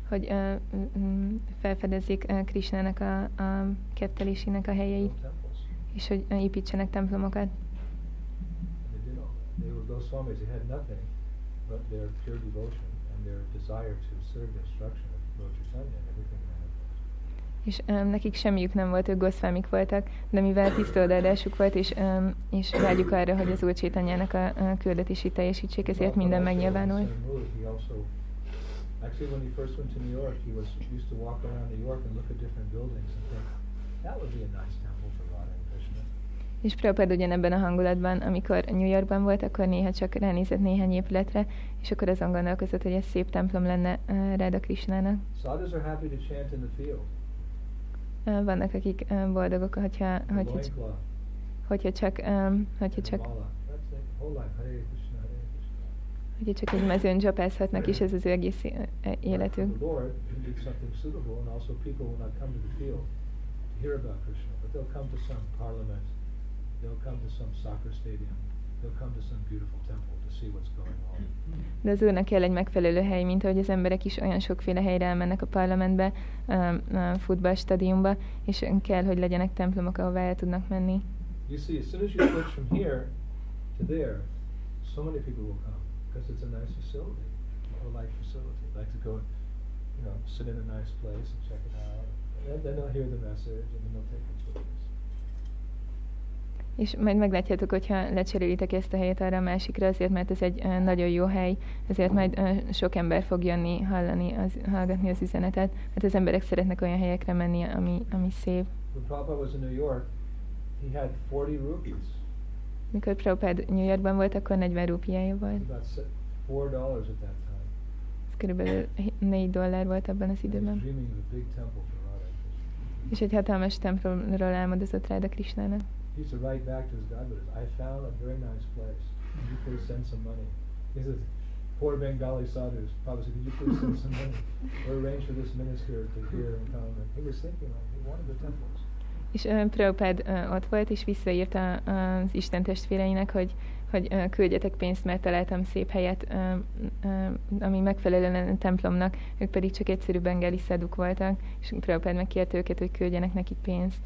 Hogy uh, felfedezzék uh, Krishnának a, a kettelésének a helyeit. És hogy építsenek templomokat. És um, nekik semmiük nem volt, ők goszfámik voltak, de mivel tiszta odaadásuk volt, és, um, és vágyjuk arra, hogy az Úr Csétanyának a, a küldetését teljesítsék, ezért minden megnyilvánul. Actually, when he first went to New York, he was used to walk around New York and look at different buildings and think, that would be a nice temple for. És Prabhupád ugyanebben a hangulatban, amikor New Yorkban volt, akkor néha csak ránézett néhány épületre, és akkor azon gondolkozott, hogy ez szép templom lenne uh, Ráda Krishnának. Uh, vannak, akik uh, boldogok, hogyha, hogyha, hogyha csak, um, hogyha csak hogyha csak egy mezőn csapázhatnak, és ez az ő egész életük. hear about Krishna, but they'll come to some parliament De az Úrnak kell egy megfelelő hely, mint ahogy az emberek is olyan sokféle helyre elmennek a parlamentbe, a futballstadiumba, és kell, hogy legyenek templomok, ahová el tudnak menni. You see, as soon as you switch from here to there, so many people will come because it's a nice facility, a like facility. Like to go, you know, sit in a nice place and check it out. And then they'll hear the message and then they'll take tours. És majd meglátjátok, hogyha lecserélitek ezt a helyet arra a másikra, azért mert ez egy nagyon jó hely, ezért majd sok ember fog jönni hallani, az, hallgatni az üzenetet, mert az emberek szeretnek olyan helyekre menni, ami, ami szép. When Prabhupada was in New York, he had 40 rupees. Mikor Prabhupada New Yorkban volt, akkor 40 rupiája volt. About four dollars at that time. Ez körülbelül 4 dollár volt abban az időben. És egy hatalmas templomról álmodozott Ráda Krishnának. He used to write back to his godbrothers, I found a very nice place. Could you please send some money? He says, poor Bengali sadhus probably said, could you please send some money *laughs* or arrange for this minister to hear and come? And he was thinking, like, he wanted the temples. És uh, Prabhupád uh, ott volt, és visszaírta az Isten testvéreinek, hogy, hogy uh, küldjetek pénzt, mert találtam szép helyet, uh, uh, ami megfelelően a templomnak, ők pedig csak egyszerű bengáli szeduk voltak, és Prabhupád megkérte őket, hogy küldjenek nekik pénzt.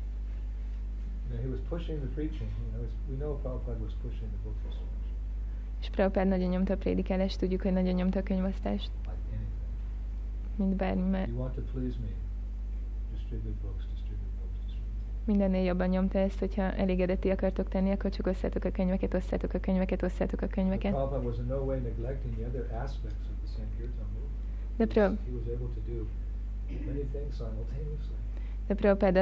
You know, he was pushing the preaching. You know, it's- we know Prabhupada was pushing the book so much, És Prabhupád nagyon nyomta a prédikálást, tudjuk, hogy nagyon nyomta a könyvosztást, like mint bármi, mert You want to please me? Distribute books, distribute books, distribute books. mindennél jobban nyomta ezt, hogyha elégedetté akartok tenni, akkor csak osszátok a könyveket, osszátok a könyveket, osszátok a könyveket. Prabhupada was in no way neglecting the other aspects of the Sankirtan movement. De He was- Prab- he was able to do many things simultaneously. De Prabhupád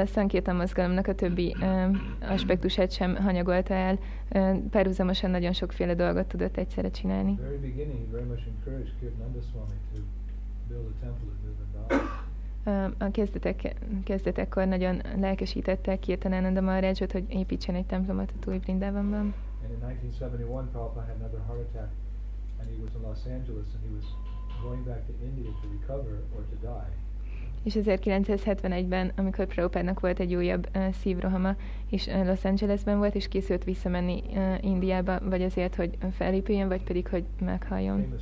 a mozgalomnak a többi ö, aspektusát sem hanyagolta el, ö, párhuzamosan nagyon sokféle dolgot tudott egyszerre csinálni. A kezdetek, kezdetekkor nagyon lelkesítette Kirtananda Maharajot, hogy építsen egy templomot a Túj Brindávamban. And in 1971, Prabhupada had another heart attack, and he was in Los Angeles, and he was going back to India to recover or to die. És 1971-ben, amikor Prabhupádnak volt egy újabb uh, szívrohama, és uh, Los Angelesben volt, és készült visszamenni uh, Indiába, vagy azért, hogy felépüljön, vagy pedig, hogy said, um.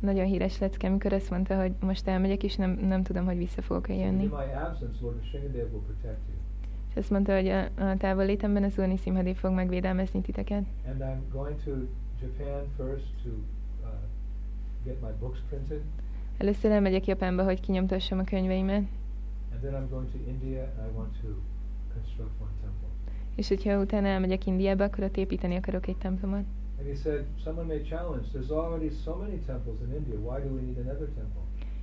Nagyon híres lecke, amikor azt mondta, hogy most elmegyek, és nem, nem tudom, hogy vissza fogok-e jönni. És azt mondta, hogy a, a távollétemben az Úrni Szimhadé fog megvédelmezni titeket. And I'm going to Japan first to get my books printed, Először elmegyek Japánba, hogy kinyomtassam a könyveimet, and then I'm going to India, and I want to construct one temple. és hogyha utána elmegyek Indiába, akkor ott építeni akarok egy templomot. And he said, someone may challenge, there's already so many temples in India, why do we need another temple?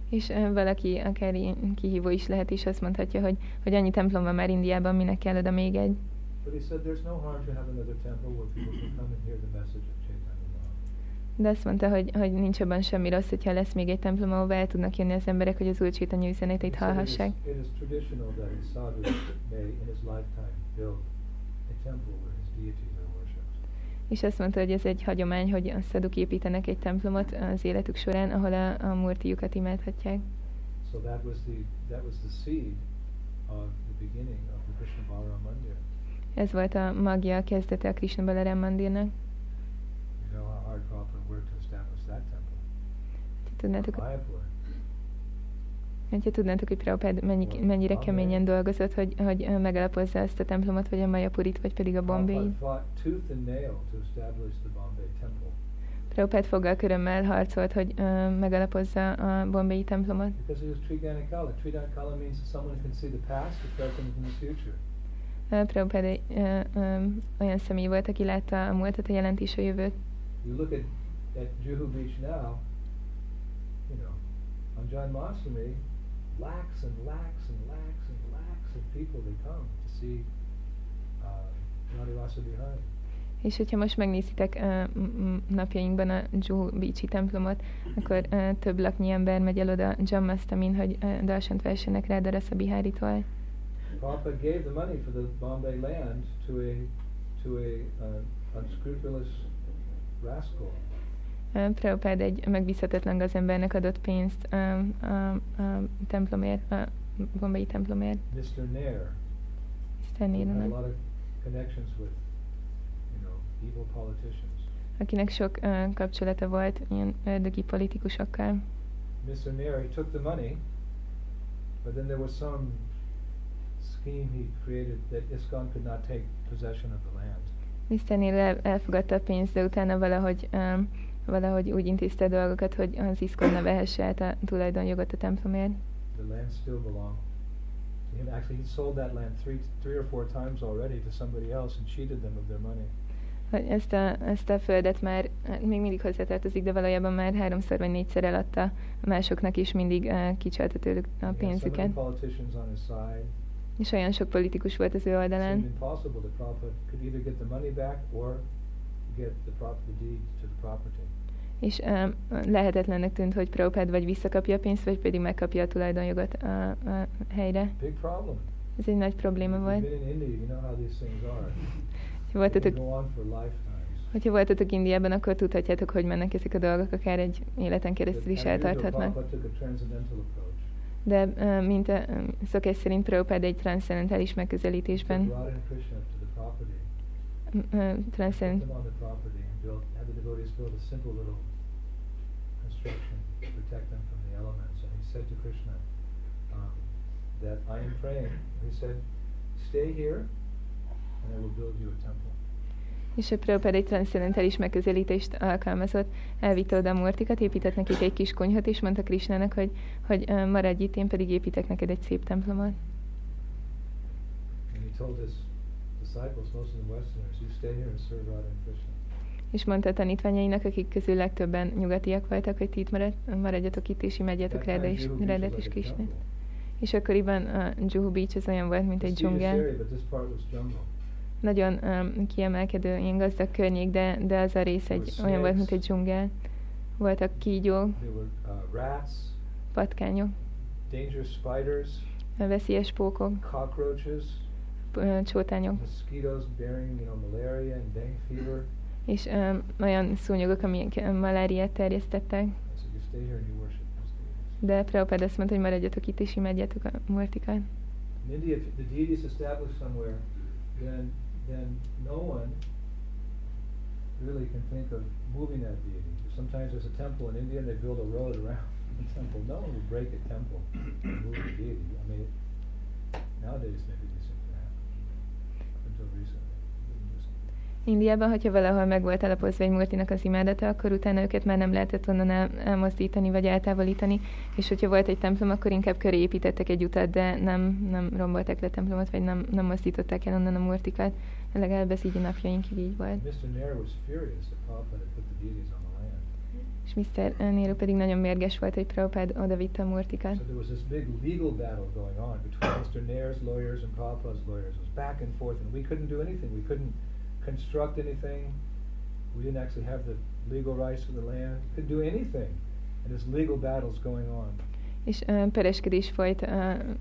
És valaki, akár kihívó is lehet, és azt mondhatja, hogy, hogy annyi templom van már Indiában, minek kell oda még egy. But he said, there's no harm to have another temple where people can come and hear the message of Mahaprabhu. De azt mondta, hogy, hogy nincs abban semmi rossz, hogyha lesz még egy templom, ahova el tudnak jönni az emberek, hogy az Úr Csétanya üzenetét He said, it, is, hallhassák. És azt mondta, hogy ez egy hagyomány, hogy a szaduk építenek egy templomot az életük során, ahol a, a murtiukat imádhatják. So that was the that was the seed of the beginning of the Krishna Balaram Mandir. Ez volt a magja, a kezdete a Krishna Balaram Mandirnak. You know how hard Prabhupada worked to establish that temple. Tudnátok, hogyha tudnátok, hogy Prabhupád mennyi, mennyire keményen dolgozott, hogy, hogy megalapozza ezt a templomot, vagy a Majapurit, vagy pedig a Bombay. Prabhupád foggal körömmel harcolt, hogy ö, megalapozza a Bombay templomot. Ö, Prabhupád egy ö, ö, olyan személy volt, aki látta a múltat, a jelent és a jövőt. You look at at Juhu Beach now. You know, on John Masumi, lakhs and lakhs and lakhs and lakhs of people they come to see uh, Radharasa Bihari. És hogyha most megnézitek m- napjainkban a Juhu Beach-i templomot, akkor ö, több laknyi ember megy el oda Jammastamin, hogy ö, darsant versenek rá Darasa Biháritól. Prabhupada gave the money for the Bombay land to a to a uh, unscrupulous rascal. Prabhupád egy megbízhatatlan gazembernek adott pénzt ö, a, a templomért, a bombai templomért. Mr. Nair, who had a lot of connections with, you know, evil politicians. akinek sok ö, kapcsolata volt ilyen ördögi politikusokkal. Mr. Nair, he took the money, but then there was some scheme he created that ISKCON could not take possession of the land. Mr. el, elfogadta a pénzt, de utána valahogy, um, valahogy úgy intézte a dolgokat, hogy az iszkon ne vehesse át a tulajdonjogot a templomért. The land still belonged to him. Actually, he sold that land three, three or four times already to somebody else and cheated them of their money. Hogy ezt a, ezt a földet már hát még mindig hozzátartozik, de valójában már háromszor vagy négyszer eladta másoknak is, mindig uh, kicsalta tőlük a pénzüket. És olyan sok politikus volt az ő oldalán. Get the to the property. És um, lehetetlennek tűnt, hogy Prabhupád vagy visszakapja a pénzt, vagy pedig megkapja a tulajdonjogot a, a helyre. Big problem. Ez egy nagy probléma volt. voltatok, hogyha voltatok Indiában, akkor tudhatjátok, hogy mennek ezek a dolgok, akár egy életen keresztül is eltarthatnak. De uh, mint a um, szokás szerint Prabhupád egy transzendentális He megközelítésben uh, to protect them from the elements. And he said to Krishna um, that I am praying. He said, "Stay here, and I will build you a temple." és a Prabhupád egy transzendentális megközelítést alkalmazott. Elvitte oda a Murtikat, épített nekik egy kis konyhot, és mondta Krisnának, hogy, hogy maradj itt, én pedig építek neked egy szép templomot. And he told his És mondta a tanítványainak, akik közül legtöbben nyugatiak voltak, hogy ti itt marad, maradjatok itt, és imádjátok Ráda és, Rádát és jungle. És akkoriban a Juhu Beach az olyan volt, mint egy dzsungel. Nagyon um, kiemelkedő, ilyen gazdag környék, de, de az a rész egy, olyan volt, mint egy dzsungel. Voltak kígyók, uh, patkányok, veszélyes pókok, cockroaches, csótányok, és um, olyan szúnyogok, amik maláriát terjesztettek. De Prabhupád azt mondta, hogy maradjatok itt, és imádjátok a Murtikat. In India, if the deity is established somewhere, then then no one really can think of moving that deity. Sometimes there's a temple in India and they build a road around *laughs* the temple. No one would break a temple and move the deity. I mean, nowadays maybe these things would happen. Up until recently. it wouldn't just- Indiában, hogyha valahol meg volt alapozva egy Murtinak az imádata, akkor utána őket már nem lehetett onnan el, elmozdítani vagy eltávolítani, és hogyha volt egy templom, akkor inkább köré építettek egy utat, de nem, nem rombolták le a templomot, vagy nem, nem mozdították el onnan a Murtikat. Legalább ez így a napjainkig így volt. Mr. Nair was furious that Prabhupada had put the deities on Mr. Nero pedig nagyon mérges volt, hogy Prabhupád oda vitte a Murtikat. So there was this big legal battle going on between Mr. Nair's lawyers and Prabhupada's lawyers. It was back and forth, and we couldn't do anything. We couldn't construct anything. We didn't actually have the legal rights to the land. We couldn't do anything. And there's legal battles going on. És uh, pereskedés folyt uh,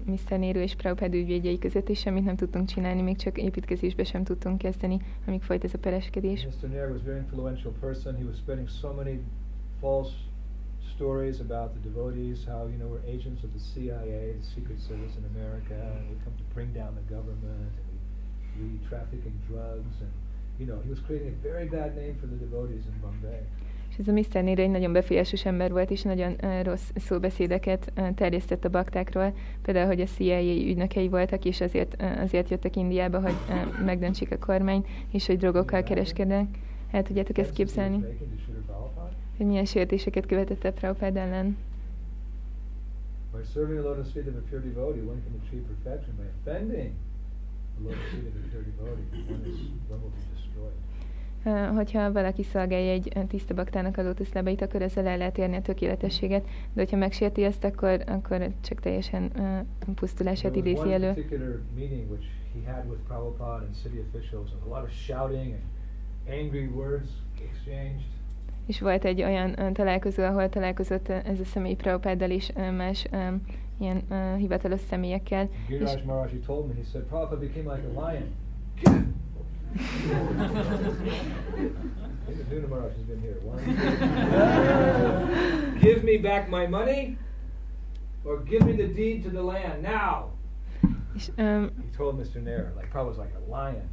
Mr. Nero és Prabhupád ügyvédjei között, és semmit nem tudtunk csinálni, még csak építkezésbe sem tudtunk kezdeni, amíg folyt ez a pereskedés. Mr. Nair was a very influential person. He was spreading so many false stories about the devotees, how, you know, we're agents of the CIA, the Secret Service in America, and we come to bring down the government, and we, we traffic in drugs, and, you know, he was creating a very bad name for the devotees in Bombay. És ez a Mr. Nero egy nagyon befolyásos ember volt, és nagyon uh, rossz szóbeszédeket uh, terjesztett a baktákról. Például, hogy a CIA ügynökei voltak, és azért, uh, azért jöttek Indiába, hogy uh, megdöntsék a kormányt, és hogy drogokkal kereskednek. El tudjátok ezt képzelni? Hogy milyen sértéseket követett el Prabhupád ellen? By serving the lotus feet of a pure devotee, one can achieve perfection. By offending the lotus feet of a pure devotee, one, is, one will be destroyed. Uh, hogyha valaki szolgálja egy tiszta baktának a lótuszlábait, akkor ezzel el lehet érni a tökéletességet, de hogyha megsérti ezt, akkor, akkor csak teljesen uh, pusztulását idézi elő. Particular meeting which he had with Prabhupada and city officials, and a lot of shouting and angry words exchanged. És volt egy olyan találkozó, ahol találkozott ez a személy Prabhupáddal uh, más um, ilyen uh, hivatalos személyekkel. És, Giriraj Maharaj told me, he said, Prabhupada became like a lion. *laughs* Nuna Maharaj has been here. One. *laughs* give me back my money, or give me the deed to the land now. és um, He told Mr. Nair, like Prabhupada's like a lion.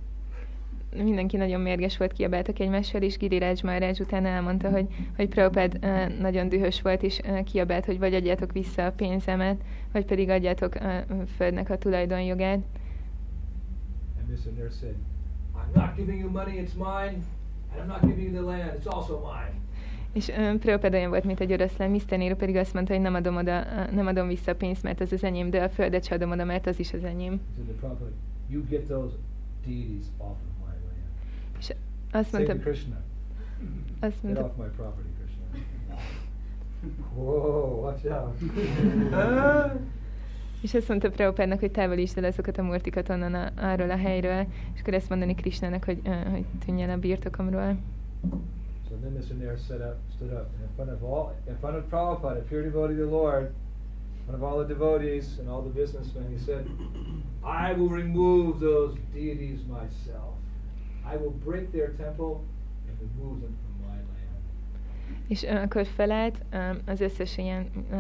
Mindenki nagyon mérges volt, kiabáltak egymással, és Giriraj Maharaj utána elmondta, hogy, hogy Prabhupád nagyon dühös volt, és kiabált, hogy vagy adjátok vissza a pénzemet, vagy pedig adjátok uh, földnek a tulajdonjogát. And Mr. Nair said, I'm not giving you money, it's mine, and I'm not giving you the land, it's also mine. És um, Prabhupád olyan volt, mint egy oroszlán, Mr. Nero pedig azt mondta, hogy nem adom, oda, nem adom vissza a pénzt, mert az az enyém, de a földet sem adom oda, mert az is az enyém. You get those deities off of my land. És azt Say to Krishna, azt get off my property, Krishna. *laughs* Whoa, watch out. *laughs* És azt mondta Prabhupádnak, hogy távolítsd el azokat a murtikat onnan a, arról a helyről, és akkor ezt mondani Krisnának, hogy, uh, hogy tűnj el a birtokomról. So then Mr. Nair stood up, stood up in front of all, in front of Prabhupada, a pure devotee of the Lord, in front of all the devotees and all the businessmen. He said, I will remove those deities myself. I will break their temple and remove them from my land. És akkor felállt ö, az összes ilyen ö,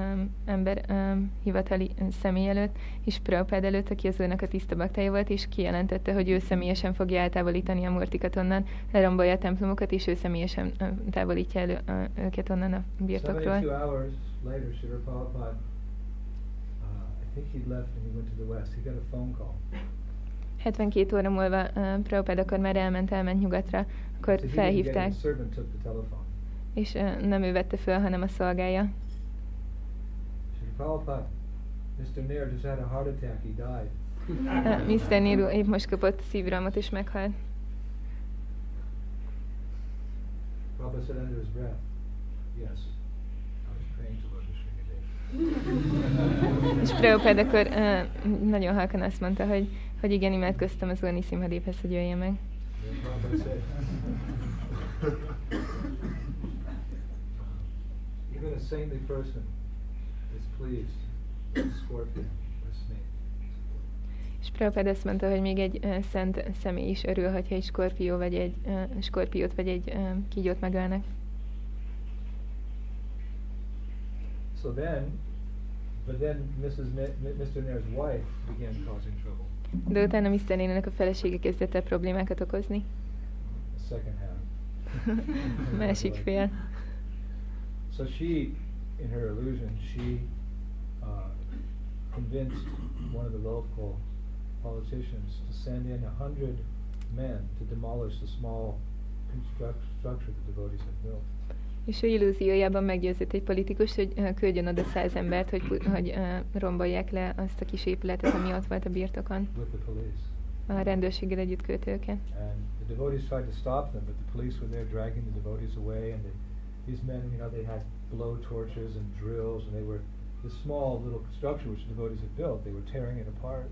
ember ö, hivatali személy előtt, és Prabhupád előtt, aki az úrnak a tiszta baktája volt, és kijelentette, hogy ő személyesen fogja eltávolítani a murtikat onnan, lerombolja a templomokat, és ő személyesen távolítja elő őket onnan a 72 birtokról. hours later, Srila Prabhupada, uh, I think he left and he went to the west. He got a phone call. 72 óra múlva uh, Prabhupád akkor már elment, elment nyugatra, akkor So felhívták, és uh, nem ő vette föl, hanem a szolgája. Prabhupada, Mr. Nair just had a heart attack. He died. Uh, Mr. Niru épp most kapott szívrohamot, és meghalt. Prabhupada said under his breath, yes, I was praying to Lord Nrsimhadev. És Prabhupád akkor uh, nagyon halkan azt mondta, hogy, hogy igen, imádkoztam az Úr Nisimhadéphez, hogy jöjjön meg. Even a saintly person is pleased with scorpion or snake. És Prabhupád azt mondta, hogy még egy uh, szent személy is örül, hogyha egy skorpió vagy egy uh, skorpiót vagy egy uh, kígyót megölnek. So then, but then Mrs. Mi- Mr. Nair's wife began causing trouble. De utána Mr. Nénének a felesége kezdett el problémákat okozni. Second half. *laughs* Másik fél. So she, in her illusion, she uh, convinced one of the local politicians to send in a hundred men to demolish the small construct- structure the devotees had built. És ő illúziójában meggyőzött egy politikus, hogy küldjön oda száz embert, hogy, hogy rombolják le azt a kis épületet, ami ott volt a birtokon. A rendőrséggel együtt küldte őket. And the devotees tried to stop them, but the police were there dragging the devotees away. And they, these men, you know, they had blow torches and drills, and they were this small little structure which the devotees had built. They were tearing it apart.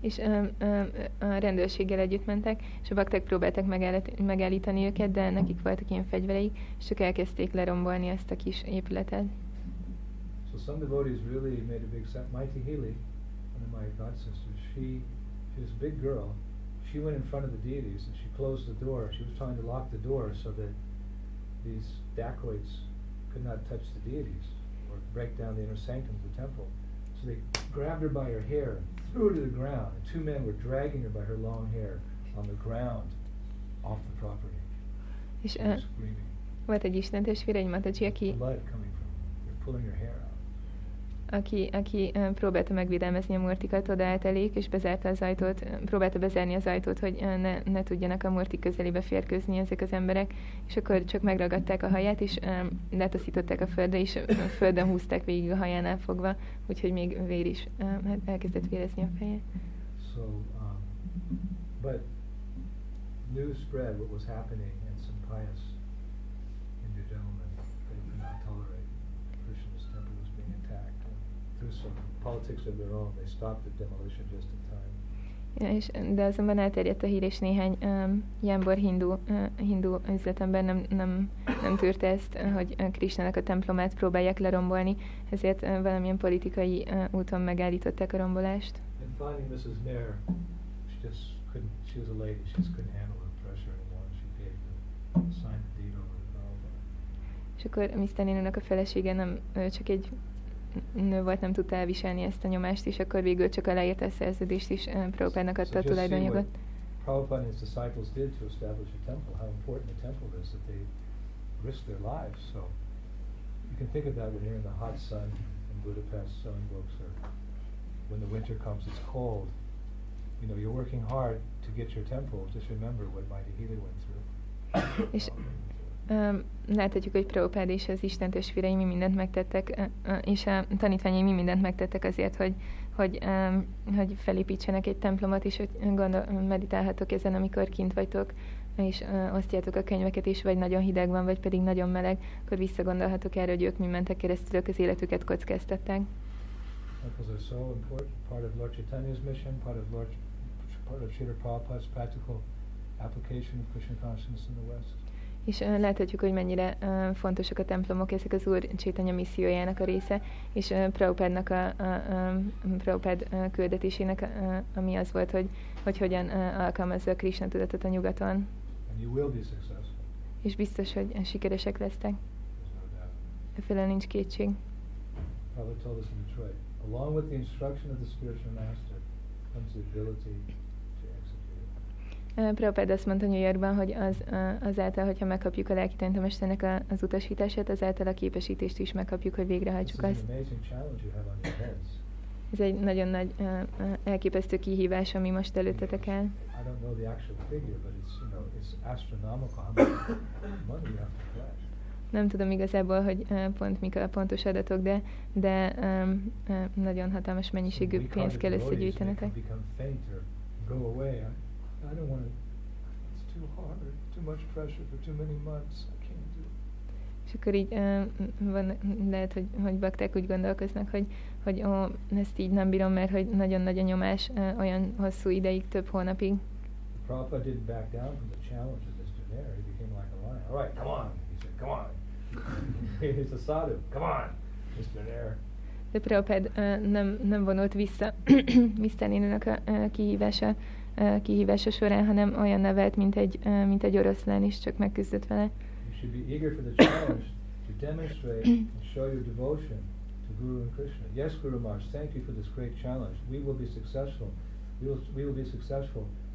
És um, um, a rendőrséggel együtt mentek, és a bakták megállít, megállítani őket, de nekik voltak ilyen fegyvereik, és csak elkezdték lerombolni ezt a kis épületet. So some devotees really made a big set. Mighty Healy, one of my god sisters, she, she was a big girl. She went in front of the deities and she closed the door. She was trying to lock the door so that these dacoits could not touch the deities or break down the inner sanctum of the temple. So they grabbed her by her hair and threw her to the ground. And two men were dragging her by her long hair on the ground off the property. És She uh, volt egy istentestvére, egy mataji, aki, Blood coming from. They're pulling her hair out. Aki, aki próbálta megvédelmezni a murtikat, odaállt elék, és bezárta az ajtót, próbálta bezárni az ajtót, hogy ne, ne tudjanak a murti közelébe férkőzni ezek az emberek, és akkor csak megragadták a haját, és um, letaszították a földre, és a földön húzták végig a hajánál fogva, úgyhogy még vér is um, elkezdett vérezni a feje. So, um, but news spread what was happening, and some pious through some politics of their own, they stopped the demolition just in time. Ja, és, de azonban elterjedt a hír, és néhány um, jámbor hindu, uh, hindu üzletember nem, nem, nem tűrte ezt, uh, hogy uh, Krishnának a templomát próbálják lerombolni, ezért uh, valamilyen politikai uh, úton megállították a rombolást. And finally, Mrs. Nair, she just couldn't. She was a lady. She just couldn't handle the pressure anymore. She gave the signed the deed over to. És akkor Mr. Nénunak a felesége nem, ő csak egy nő volt, nem tudta elviselni ezt a nyomást, és akkor végül csak aláírta a szerződést, és Prabhupádnak adta a tulajdonjogot. Prabhupada and his disciples did to establish a temple, how important the temple is that they risked their lives. So you can think of that when you're in the hot sun in Budapest selling books or when the winter comes, it's cold. You know, you're working hard to get your temple. Just remember what Mighty Healy went through. Láthatjuk, hogy Prabhupád és az Isten testvérei mi mindent megtettek, és a tanítványai mi mindent megtettek azért, hogy, hogy, hogy felépítsenek egy templomot, és hogy gondol, meditálhatok ezen, amikor kint vagytok, és osztjátok a könyveket, és vagy nagyon hideg van, vagy pedig nagyon meleg, akkor visszagondolhatok erre, hogy ők mi mentek keresztül, az életüket kockáztatták. Temples are so important, part of Lord Chaitanya's mission, part of Lord, part of Srila Prabhupada's practical application of Krishna consciousness in the West. És láthatjuk, hogy mennyire fontosak a templomok, ezek az Úr Csétanya missziójának a része, és Prabhupádnak a, a, a Prabhupád küldetésének, ami az volt, hogy, hogy hogyan alkalmazza a Krishna tudatot a nyugaton, és biztos, hogy sikeresek lesztek. Efelől nincs kétség. Along with the instruction of the spiritual master comes the ability to execute it. Uh, Prabhupád azt mondta New Yorkban, hogy az, azáltal, hogyha megkapjuk a lelki tanítómesternek a, az utasítását, azáltal a képesítést is megkapjuk, hogy végrehajtsuk azt. Ez egy nagyon nagy, elképesztő kihívás, ami most előttetek collect. Nem tudom igazából, hogy pont mik a pontos adatok, de, de um, nagyon hatalmas mennyiségű pénzt kell összegyűjtenetek. Go away. I, don't want to. It's too hard. Too much pressure for too many months. I can't do it. És akkor így uh, van, lehet, hogy, hogy bakták úgy gondolkoznak, hogy, hogy ó, ezt így nem bírom, mert hogy nagyon nagy a nyomás uh, olyan hosszú ideig, több hónapig. Prabhupada didn't back down from the challenge of Mr. Nair. He became like a lion. All right, come on. He said, come on. *laughs* He's a sadhu. Come on, Mr. Nair. De Prabhupád uh, nem, nem vonult vissza *clears throat* Mr. Nénőnek a uh, kihívása, uh, kihívása során, hanem olyan nevelt, mint egy, mint egy oroszlán is, csak megküzdött vele.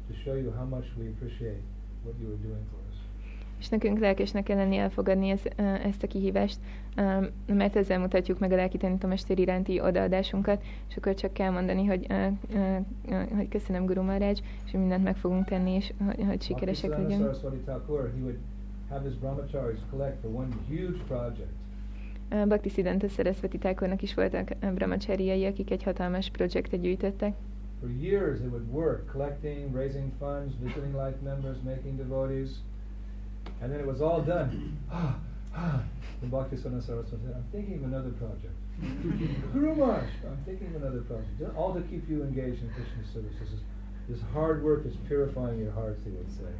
To show you how much we appreciate what you are doing for us. És nekünk lelkesnek kell lenni elfogadni ez, ezt a kihívást, mert ezzel mutatjuk meg a lelki tanítómester iránti odaadásunkat, és akkor csak kell mondani, hogy, hogy köszönöm Guru Maharaj, és mindent meg fogunk tenni, és hogy, hogy sikeresek legyünk. Bhakti Siddhanta Saraswati Thakurnak is voltak brahmachariai, akik egy hatalmas projektet gyűjtöttek. For years they would work, collecting, raising funds, visiting life members, making devotees. And then it was all done. Ah, ah. And Bhaktisiddhanta Saraswati said, I'm thinking of another project. *laughs* Guru Maharaj, I'm thinking of another project. All to keep you engaged in Krishna service. This, is, this hard work is purifying your hearts, he would say.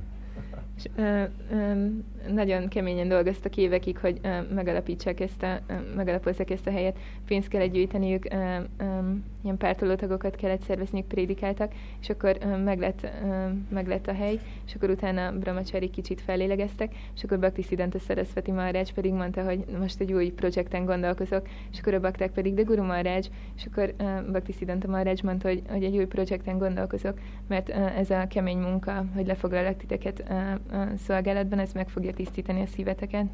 És, ö, ö, nagyon keményen dolgoztak évekig, hogy ö, megalapítsák ezt a, ö, helyet. Pénzt kellett gyűjteniük, ö, ö, ilyen pártolótagokat kellett szervezniük, prédikáltak, és akkor ö, meg, lett, ö, meg lett a hely, és akkor utána Brahmachari kicsit fellélegeztek, és akkor Bhakti Siddhanta Saraswati Maharaj pedig mondta, hogy most egy új projekten gondolkozok, és akkor a bakták pedig, de Guru Maharaj, és akkor uh, Bhakti Siddhanta Maharaj mondta, hogy, hogy egy új projekten gondolkozok, mert uh, ez a kemény munka, hogy lefoglalak titeket szolgálatban, ez meg fogja tisztítani a szíveteket.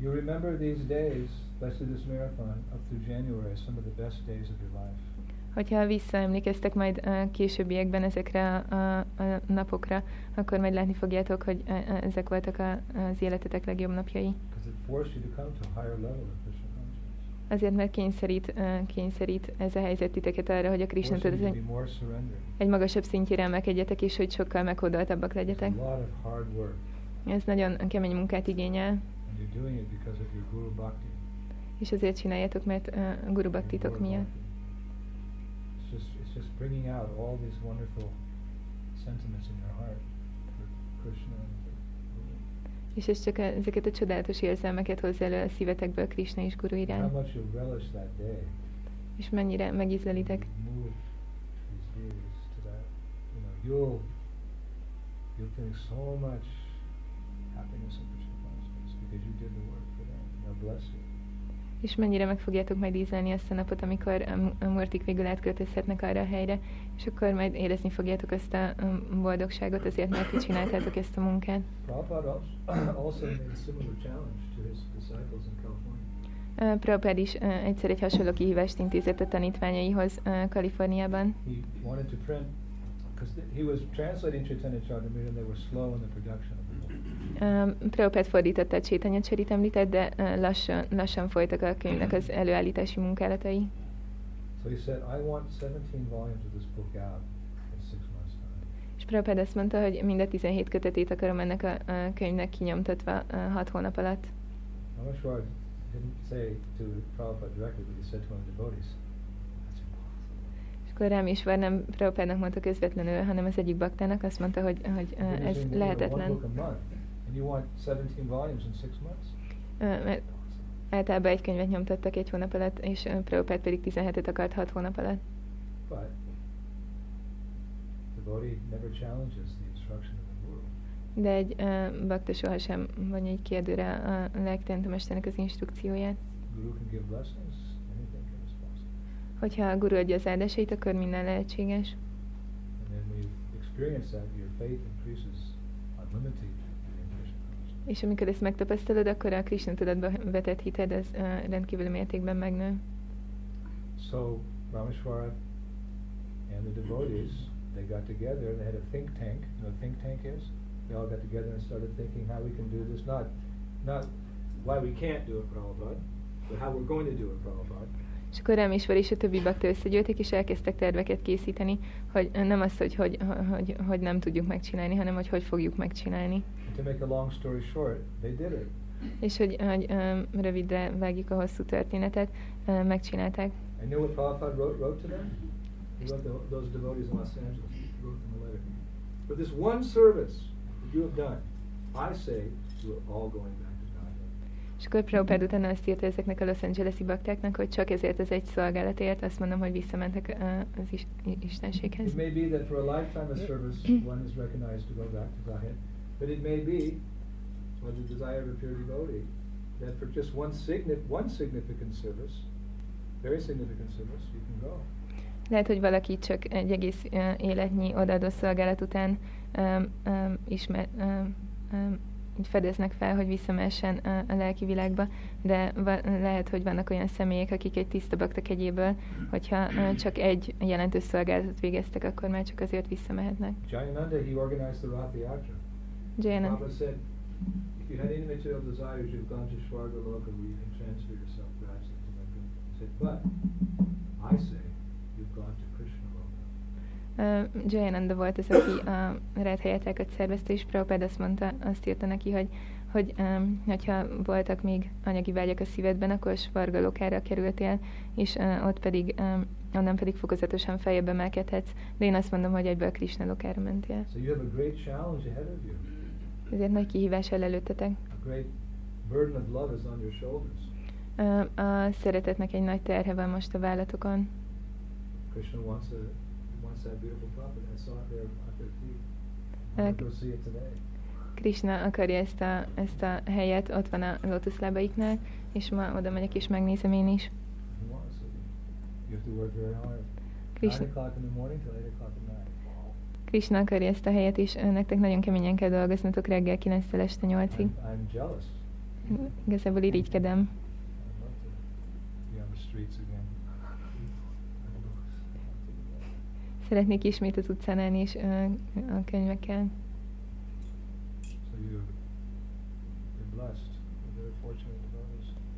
You remember these days, especially this marathon, up through January, some of the best days of your life. Hogyha visszaemlékeztek majd uh, későbbiekben ezekre a, a, a napokra, akkor majd látni fogjátok, hogy uh, ezek voltak a, az életetek legjobb napjai. Because it forced you to come to a higher level of Krishna. Azért, mert kényszerít, kényszerít ez a helyzet titeket arra, hogy a Krishna tudat egy magasabb szintjére emelkedjetek, és hogy sokkal meghódoltabbak legyetek. Ez nagyon kemény munkát igényel, és azért csináljátok, mert a Guru Bhaktitok miatt. It's just, it's just bringing out all these wonderful sentiments in your heart for Krishna and for Guru. És ez csak ezeket a csodálatos érzelmeket hozza elő a szívetekből Krishna és Guru iránt. És mennyire megízlelitek. Move these days to that. You know, you'll you'll think so much happiness in Krishna consciousness because you did the work for them. They'll bless you. És mennyire meg fogjátok majd ízlelni azt a napot, amikor a, a murtik végül átköltözhetnek arra a helyre, és akkor majd érezni fogjátok azt a um, boldogságot azért, mert ti csináltátok ezt a munkát. *coughs* Uh, Prabhupád is uh, egyszer egy hasonló kihívást intézett a tanítványaihoz uh, Kaliforniában. Um, Prabhupád fordította a Csétanya Csarit említett, de uh, lassan, lassan folytak a könyvnek az előállítási munkálatai. So he said, I want 17 volumes of this book out in six months' time. És Prabhupád azt mondta, hogy mind a 17 kötetét akarom ennek a, a könyvnek kinyomtatva 6 hónap alatt. Rameshwar didn't say to Prabhupada directly, but he said to one of the devotees, that's impossible. És akkor Rámésvár nem Prabhupádnak mondta közvetlenül, hanem az egyik baktának azt mondta, hogy, hogy uh, ez lehetetlen. One book a month, and you want 17 volumes in six months? Uh, mert általában egy könyvet nyomtattak egy hónap alatt, és Prabhupád pedig 17-et akart 6 hónap alatt. But devotee never challenges the instruction of the Guru. De egy uh, bakta sohasem vagy egy kérdőre a lelkitanítómesternek az instrukcióját. Guru can give blessings, anything is possible. Hogyha a guru adja az áldásait, akkor minden lehetséges. And then you experience that, your faith increases unlimited. És amikor ezt megtapasztalod, akkor a Krishna tudatba vetett hited az uh, rendkívül mértékben megnő. So Rameshwara and the devotees, they got together and they had a think tank. You know what think tank is? They all got together and started thinking how we can do this. Not, not why we can't do it, Prabhupada, but how we're going to do it, Prabhupada. És akkor Rámésvar és a többi bakta összegyűltek, és elkezdtek terveket készíteni, hogy nem az, hogy hogy, hogy, hogy nem tudjuk megcsinálni, hanem hogy hogy fogjuk megcsinálni. To make a long story short, they did it. És hogy, hogy um, rövidre vágjuk a hosszú történetet, uh, megcsinálták. And you know what Prabhupada wrote, wrote to them? He wrote to those devotees in Los Angeles. He wrote them a letter. For this one service that you have done, I say you are all going back. És akkor Prabhupád utána azt írta ezeknek a Los Angeles-i baktáknak, hogy csak ezért az egy szolgálatért azt mondom, hogy visszamentek uh, az is, Istenséghez. It may be that for a lifetime of service, one is recognized to go back to Godhead. But it may be, by the desire of a pure devotee, that for just one, signi- one significant service, very significant service, you can go. Lehet, hogy valaki csak egy egész uh, életnyi odaadó szolgálat után um, um, ismer, um, um, így fedeznek fel, hogy visszamessen uh, a lelki világba, de va- lehet, hogy vannak olyan személyek, akik egy tiszta bakta kegyéből, hogyha uh, csak egy jelentős szolgálatot végeztek, akkor már csak azért visszamehetnek. Jayananda, he organized the Rath Yatra. Jayananda. Prabhupada said, if you had any material desires, you've gone to Svarga Loka where you can transfer yourself gradually to. He said, but I say, you've gone to Krishna Loka. Uh, Jayananda volt az, aki a Red helyetákat szervezte, és Prabhupád azt mondta, azt írta neki, hogy, hogy um, hogyha voltak még anyagi vágyak a szívedben, akkor Svargalokára kerültél, és uh, ott pedig, um, onnan pedig fokozatosan feljebb emelkedhetsz, de én azt mondom, hogy egyből Krishna lokára mentél. So you have a great challenge ahead of you. Ezért nagy kihívás el előttetek. A szeretetnek egy nagy terhe van most a vállatokon. Krishna wants a wants that beautiful property. I saw it there at their feet. I'm gonna go see it today. Krishna akarja ezt a, ezt a helyet, ott van a lótuszlábaiknál, és ma oda megyek és megnézem én is. Krishna, Krishna akarja ezt a helyet, és nektek nagyon keményen kell dolgoznotok reggel 9-től este 8-ig. I'm, I'm jealous. Igazából irigykedem. Szeretnék ismét az utcán állni, és a könyvekkel.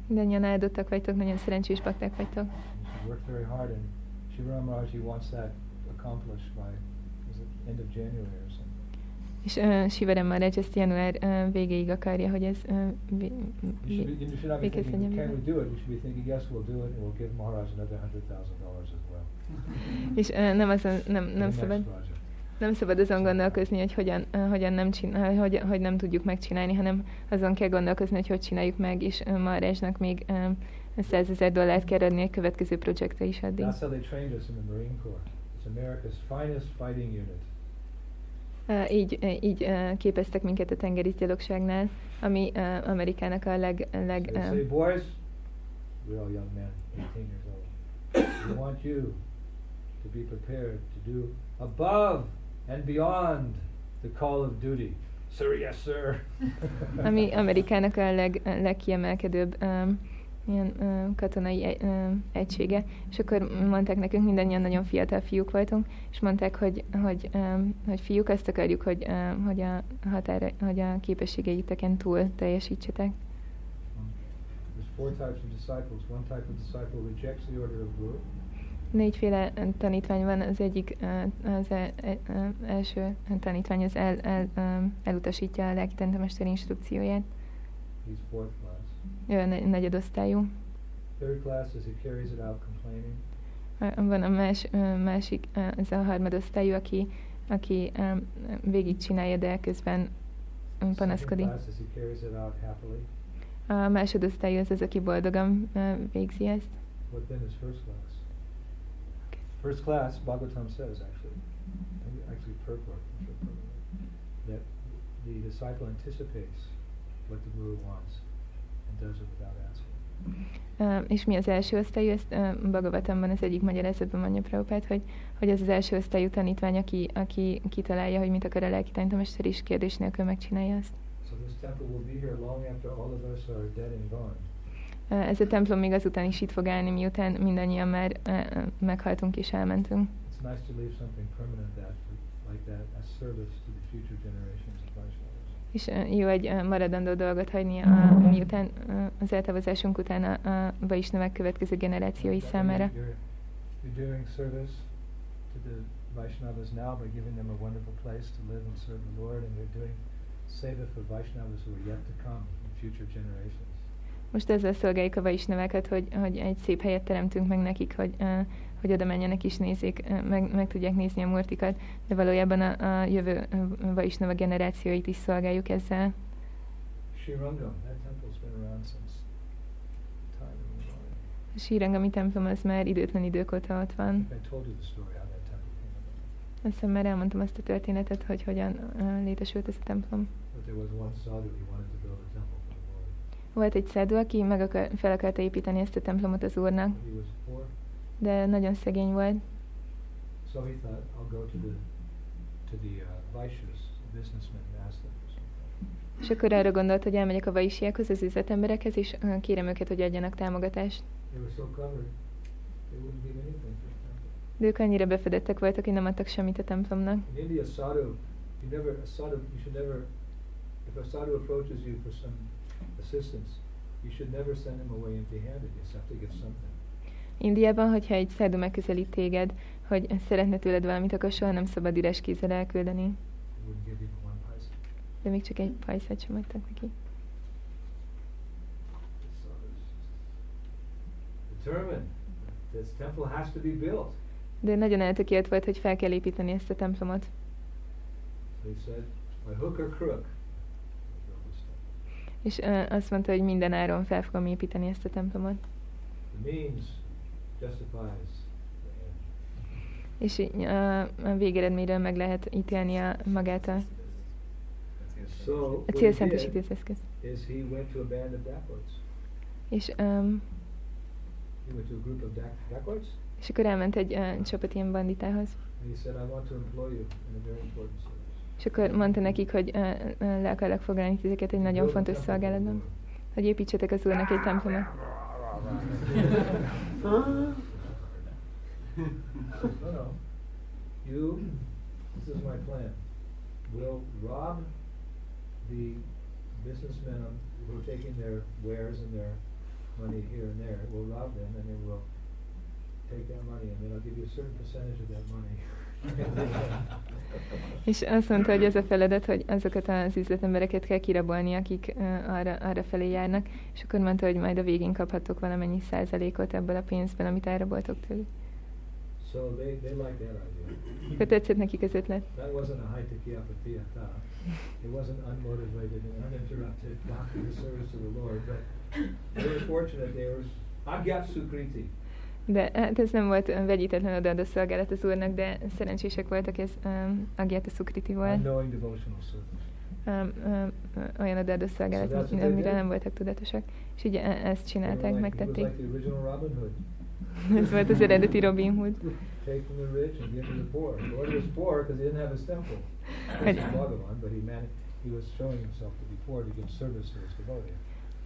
Mindannyian áldottak vagytok, nagyon szerencsés bakták vagytok. Work very hard, and Shiva Maharaj wants that accomplished by És uh, Sivarem Maharaj ezt január uh, végéig akarja, hogy ez uh, vé, legyen. És uh, nem, azon, nem, nem szabad. Nem szabad azon gondolkozni, hogy hogyan, hogyan nem csinál, hogy, hogy nem tudjuk megcsinálni, hanem azon kell gondolkozni, hogy hogy csináljuk meg, és Maharajnak még uh, 100 ezer dollárt kell adni a következő projektre is addig. That's how they trained us in the Marine Corps. It's America's finest fighting unit. Uh, így, uh, így uh, képeztek minket a tengerészgyalogságnál, ami Amerikának a leg... leg So say, boys, we're all young men, 18 years old. We want you to be prepared to do above and beyond the call of duty. Sir, yes, sir. ami *laughs* Amerikának a leg, legkiemelkedőbb um, ilyen um, katonai egy, um, egysége, és akkor mondták nekünk, mindannyian nagyon fiatal fiúk voltunk, és mondták, hogy, hogy, um, hogy fiúk, azt akarjuk, hogy, um, hogy, a határa, hogy a képességeiteken túl teljesítsetek. Négyféle tanítvány van, az egyik, az el, el, uh, első tanítvány az el, el, elutasítja a lelkitantemester instrukcióját. He's fourth class. Negyedosztályú. Third class is he carries it out complaining. Van a más, másik, ez a harmadosztályú, aki, aki um, végigcsinálja, de közben panaszkodik. A másodosztályú az az, aki boldogan végzi ezt. What then is first class? First class, Bhagavatam says actually, actually purport, that the disciple anticipates what the guru wants does it without asking. Ö, és mi az első osztályú? Ezt ö, Bhagavatamban az egyik magyarázatban mondja Prabhupát, hogy, hogy ez az első osztályú tanítvány, aki, aki kitalálja, hogy mit akar a lelki tanítomester, és kérdés nélkül megcsinálja azt. So this temple will be here long after all of us are dead and gone. Ö, Ez a templom még azután is itt fog állni, miután mindannyian már ö, meghaltunk és elmentünk. It's nice to leave something permanent that, like that as service to the future generations. És jó egy maradandó dolgot hagyni, a, miután ö, az eltávozásunk után a, a Vaisnavák következő generációi számára. Vaishnavas now by giving them a wonderful place to live and serve the Lord, and you're doing seva for Vaishnavas who are yet to come in future generations. Most ezzel szolgáljuk a Vaisnavákat, hogy, hogy egy szép helyet teremtünk meg nekik, hogy, hogy oda menjenek és nézzék, meg, meg tudják nézni a murtikat, de valójában a, a jövő Vaisnava generációit is szolgáljuk ezzel. Srirangam, that temple's been around since time immemorial. A Sírangami templom az már időtlen idők óta ott van. Azt hiszem már elmondtam azt a történetet, hogy hogyan létesült ez a templom. But there was one sadhu, he wanted to Volt egy szádu, aki meg akar, fel akarta építeni ezt a templomot az úrnak, de nagyon szegény volt, so he thought, I'll go to the, to the uh, Vaishyas, the businessmen, and ask them for something. és akkor arra gondolt, hogy elmegyek a vaisiákhoz, az üzletemberekhez, és ö, kérem őket, hogy adjanak támogatást. De ők annyira befedettek voltak, hogy nem adtak semmit a templomnak. In India, sadhu, you never, a sadhu, you should never, if a sadhu approaches you for some assistance, you should never send him away empty-handed. You have to give something. Indiában, hogyha egy szádu megközelít téged, hogy szeretne tőled valamit, akkor soha nem szabad üres kézzel elküldeni. De még csak egy pajszát sem adtak neki. De nagyon eltökélt volt, hogy fel kell építeni ezt a templomot. So he said, by hook or crook, we'll build this temple. És ö, azt mondta, hogy minden áron fel fogom építeni ezt a templomot. És így, a, a végeredményről meg lehet ítélni a, magát a, So a did eszköz. És, um, He went to a group of dac- dacoits, és akkor elment egy uh, csapat ilyen banditához. and he said, I want to employ you in a very important service. És akkor mondta nekik, hogy le akarlak foglalni titeket egy nagyon fontos szolgálatban. Hogy építsetek az úrnak egy templomot. take that money and then I'll give you a certain percentage of that money. *laughs* És azt mondta, hogy ez a feladat, hogy azokat az üzletembereket kell kirabolni, akik arra, arra felé járnak, és akkor mondta, hogy majd a végén kaphatok valamennyi százalékot ebből a pénzből, amit elraboltok tőlük. so they, they like that idea. Akkor tetszett nekik az ötlet. That wasn't a haitakiapatiyata. It wasn't unmotivated and uninterrupted bhakti the service of the Lord, but they were fortunate. They were agyat sukriti. De hát ez nem volt vegyítetlen odaadó szolgálat az úrnak, de szerencsések voltak, ez um, Agyata Sukriti volt. Um, um, olyan odaadó szolgálat, they amire nem voltak tudatosak. És így e- ezt csinálták, like, megtették. *laughs* Ez volt az eredeti Robin Hood. Take from the rich and give to the poor. The Lord was poor because he didn't have his temple. This Hogy- is Bhagavan, but he man, he was showing himself to be poor to give service to his devotee.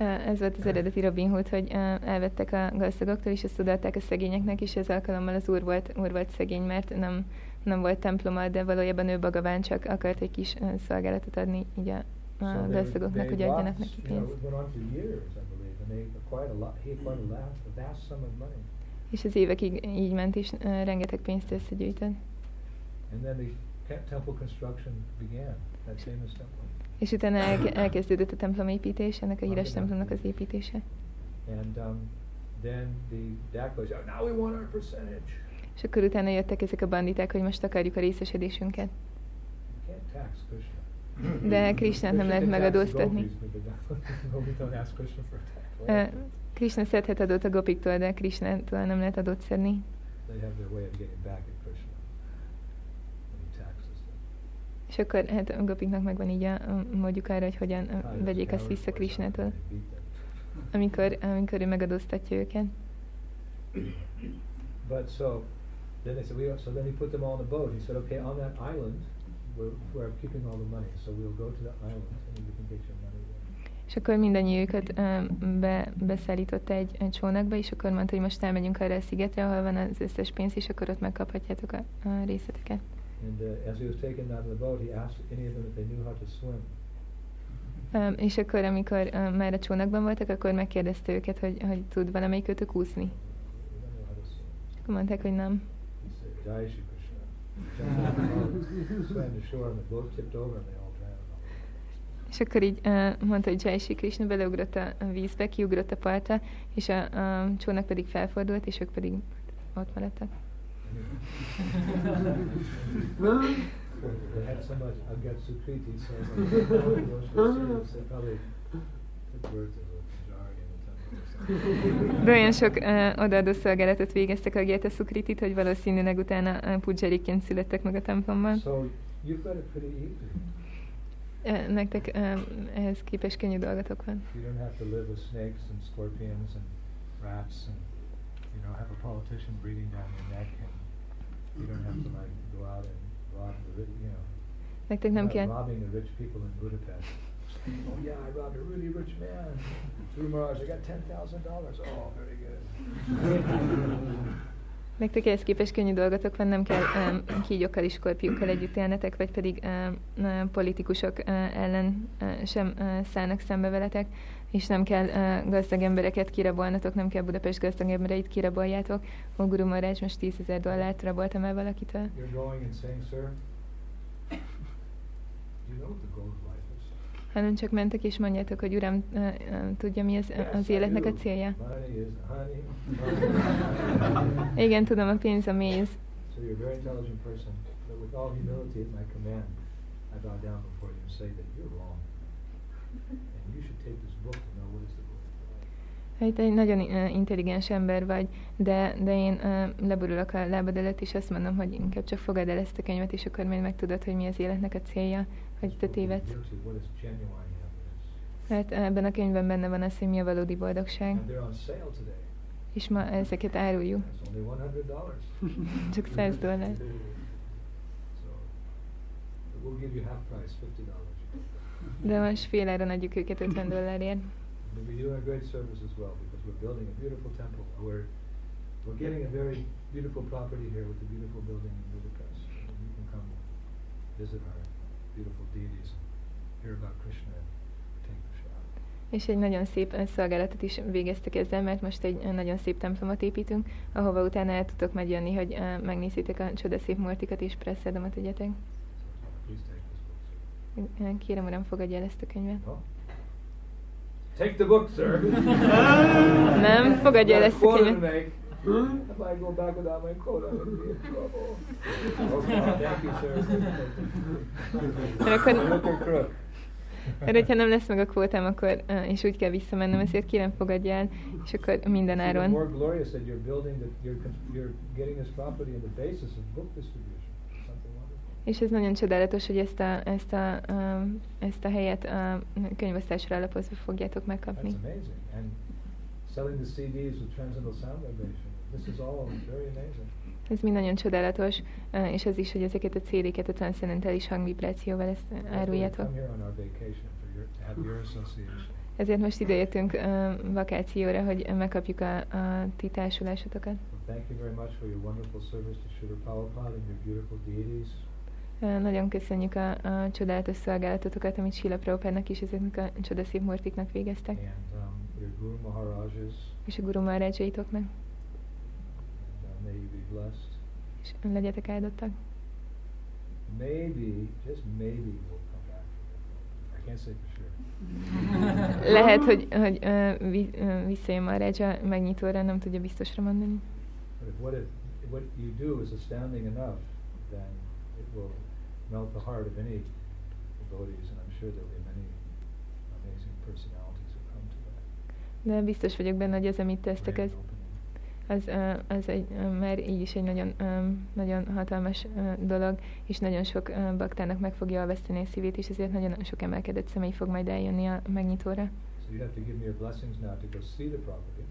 Uh, Ez volt az eredeti Robin Hood, hogy uh, elvettek a gazdagoktól, és ezt odaadták a szegényeknek, és ez alkalommal az úr volt, úr volt szegény, mert nem, nem volt temploma, de valójában ő Bagaván csak akart egy kis uh, szolgálatot adni így a, So a they- gazdagoknak, hogy adjanak neki pénzt. És az évekig így ment, és rengeteg pénzt összegyűjtött. And then the temple construction began, that famous temple. És utána elke- elkezdődött a templom építés, ennek a híres templomnak az építése. And um, then the dacoits, oh, now we want our percentage. És akkor utána jöttek ezek a banditák, hogy most akarjuk a részesedésünket. De Krishnát nem lehet megadóztatni. *laughs* Krishna szedhet adót a gopiktól, de Krishnától nem lehet adót szedni. They have their way of getting back at Krishna when he taxes them. És akkor hát a gopiknak megvan így a, módjuk arra, hogy hogyan vegyék azt vissza them. amikor, amikor ő megadóztatja őket. But so then they said, we, so then he put them all on a boat. He said, okay, on that island where, where I'm keeping all the money, so we'll go to the island and you can get your money. És akkor mindannyiukat be, beszállította egy, egy csónakba, és akkor mondta, hogy most elmegyünk arra a szigetre, ahol van az összes pénz, és akkor ott megkaphatjátok a, a részleteket. And uh, as he was taken down to the boat, he asked any of them if they knew how to swim. Ö, és akkor, amikor ö, már a csónakban voltak, akkor megkérdezte őket, hogy, hogy tud valamelyik őtök úszni. Swim. Akkor mondták, hogy nem. És akkor így uh, mondta, hogy Jai Shri Krishna beleugrott a vízbe, kiugrott a partra, és a, a csónak pedig felfordult, és ők pedig ott maradtak. *laughs* Sukriti, so probably in. De olyan sok uh, odaadó szolgálatot végeztek a Gita Sukritit, hogy valószínűleg utána pujjariként születtek meg a templomban. So you've got it pretty easy. Nektek uh, ehhez képest könnyű dolgotok van. You don't have to live with snakes and scorpions and rats and, you know, have a politician breathing down your neck and Nektek nem kell, oh yeah, I robbed a really rich man. Guru Maharaj, I got ten thousand dollars. Oh, very good. *laughs* nektek ehhez képest könnyű dolgotok van, nem kell um, kígyókkal és skorpiókkal együtt élnetek, vagy pedig um, politikusok uh, ellen uh, sem uh, szállnak szembe veletek, és nem kell uh, gazdag embereket kirabolnatok, nem kell Budapest gazdag embereit kiraboljátok. Ó, Guru Maharaj most 10 ezer dollárt raboltam el valakitől. Hanem csak mentek és mondjátok, hogy Uram, uh, uh, tudja mi az, az életnek a célja? Igen, tudom, a pénz a méz. So you're a very intelligent person, but with all humility at my command, I bow down before you and say that you're wrong. Hát egy nagyon intelligens ember vagy, de, de én uh, leborulok a lábad előtt, és azt mondom, hogy inkább csak fogad el ezt a könyvet, és akkor majd megtudod, hogy mi az életnek a célja, hogy te tévedsz. happiness. Hát ebben a könyvben benne van az, hogy mi a valódi boldogság, és ma ezeket áruljuk. *laughs* Csak 100 dollár. We'll give you half price, fifty dollars. De most fél áron adjuk őket 50 dollárért. We'll be doing a great service as well because we're building a beautiful temple. We're we're getting a very beautiful property here with a beautiful building in Budapest. And you can come visit our beautiful deities and hear about Krishna and take. És egy nagyon szép szolgálatot is végeztek ezzel, mert most egy nagyon szép templomot építünk, ahova utána el tudtok majd jönni, hogy ö, megnézzétek a csodaszép mortikat és presszedomot egyetek. So Ö, Kérem, uram, fogadja el ezt a könyvet. No? Take the book, sir. Nem, fogadja el ezt a könyvet. make. If I go back without my quota, I'm gonna be in trouble. Okay, thank you, sir. Akkor-. Mert hogyha nem lesz meg a kvótám, akkor, és úgy kell visszamennem, ezért kérem fogadja el, és akkor minden És ez nagyon csodálatos, hogy ezt a, ezt a, ö, ezt a helyet a könyvosztásra alapozva fogjátok megkapni. That's amazing. And selling the CDs with transcendental sound vibration. This is all very amazing. Ez mind nagyon csodálatos, és az is, hogy ezeket a CD-ket a transzendentális hangvibrációval ezt áruljátok. Ezért most idejöttünk ö, vakációra, hogy megkapjuk a, a ti társulásotokat. So thank you very much for your wonderful service to Srila Prabhupada and your beautiful deities. Nagyon köszönjük a, a csodálatos szolgálatotokat, amit Sila Prabhupádnak és ezeknek a csodaszép mortiknak végeztek, and um, your Guru Maharajas, és a Guru Maharajaitoknak, and uh, may you be blessed. és legyetek áldottak. Maybe, just maybe we'll come back. I can't say for sure. *laughs* *laughs* Lehet, hogy, hogy ö, vi, ö, visszajön Maharaja megnyitóra, nem tudja biztosra mondani. But if what, if, what you do is astounding enough, then it will melt the heart of any devotees, and I'm sure there'll be many amazing personalities who come to that. De biztos vagyok benne, hogy az, amit tesztek, ez, az, az egy, már így is egy nagyon, nagyon hatalmas dolog, és nagyon sok baktának meg fogja olvasztani a szívét, és ezért nagyon sok emelkedett személy fog majd eljönni a megnyitóra. So you have to give me your blessings now to go see the property.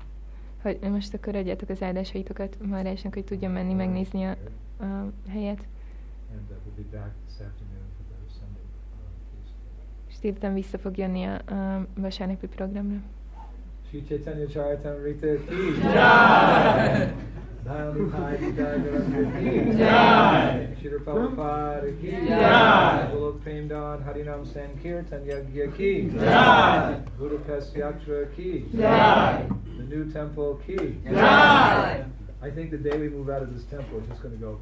Hogy most akkor adjátok az áldásaitokat Marásnak, hogy tudjon menni megnézni a, a helyet. And uh, we'll be back this afternoon for the Sunday feast. És délután vissza fog jönni a, a vasárnapi programra. Sri Chaitanya Charitamrita ki Jai! Dhyani Pai Vidyagaraja ki Jai! Shri Prabhupada ki Jai! Golok Premdan Harinam Sankirtan Yagya ki Jai! Budapest Yatra ki Jai! The new temple ki Jai! I think the day we move out of this temple, it's just going to go.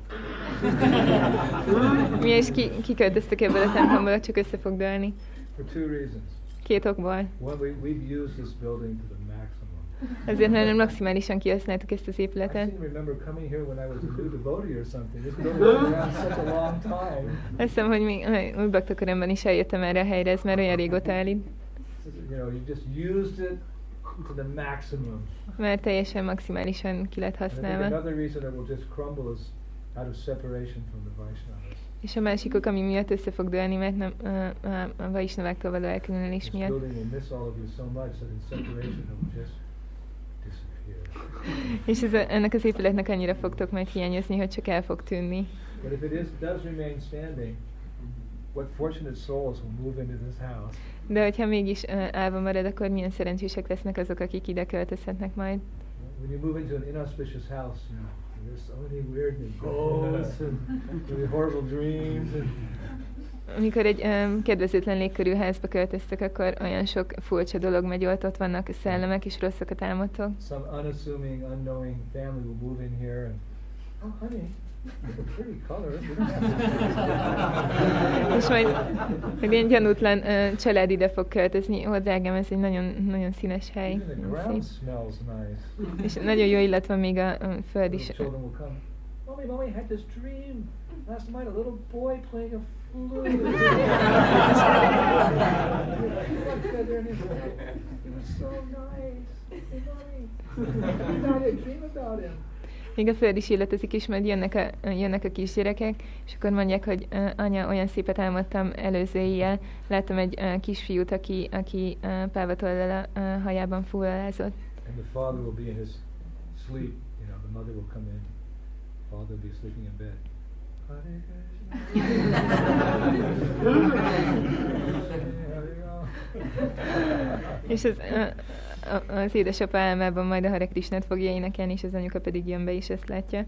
Mi is ki, kiköltöztök ebből a templomból, csak össze fog dőlni. For two reasons. Két okból. One, we, we've used this building to the maximum. Ezért nagyon maximálisan kihasználtuk ezt az épületet. seem to remember coming here when I was a new devotee or something. This building's been around such a long time. Azt hiszem, hogy még új baktakoromban is eljöttem erre a helyre, ez már olyan régóta áll itt. You know, you just used it to the maximum. Már teljesen maximálisan ki lett használva. another reason it will just crumble is out of separation from the Vaishnavas. És a másik ok, ami miatt össze fog dőlni, mert nem, a, a, a Vaisnaváktól való elkülönülés miatt. that. És ez ennek az épületnek annyira fogtok majd hiányozni, hogy csak el fog tűnni. But if it is does remain standing, what fortunate souls will move into this house? De hogyha mégis uh, állva marad, akkor milyen szerencsések lesznek azok, akik ide költözhetnek majd. When you move into an inauspicious house, you know, there's so many weird ghosts and really horrible dreams. And Amikor egy um, kedvezőtlen légkörű házba költöztök, akkor olyan sok furcsa dolog megy ott, ott vannak szellemek, és rosszakat álmodtok. some unassuming, unknowing family will move in here and, oh, honey, a pretty color. És *laughs* majd egy ilyen gyanútlan uh, család ide fog költözni. Drágám, ez egy nagyon, nagyon színes hely. Nice. És nagyon jó illat van még a, a föld is. Mommy, mommy, had this dream last night. A little boy playing a flute. *laughs* It was so nice. Hey, mommy, I had a dream about him. Még a föld is illatozik, és majd jönnek a, jönnek a kisgyerekek, és akkor mondják, hogy uh, anya, olyan szépet álmodtam előző éjjel, láttam egy uh, kisfiút, aki, aki uh, pávatollal a uh, hajában fullalázott. And the father will be in his sleep. You know, the mother will come in. Father will be sleeping in bed. *laughs* És uh, a- az édesapa álmában majd a Hare Krishnát fogja énekelni, és az anyuka pedig jön be, és ezt látja.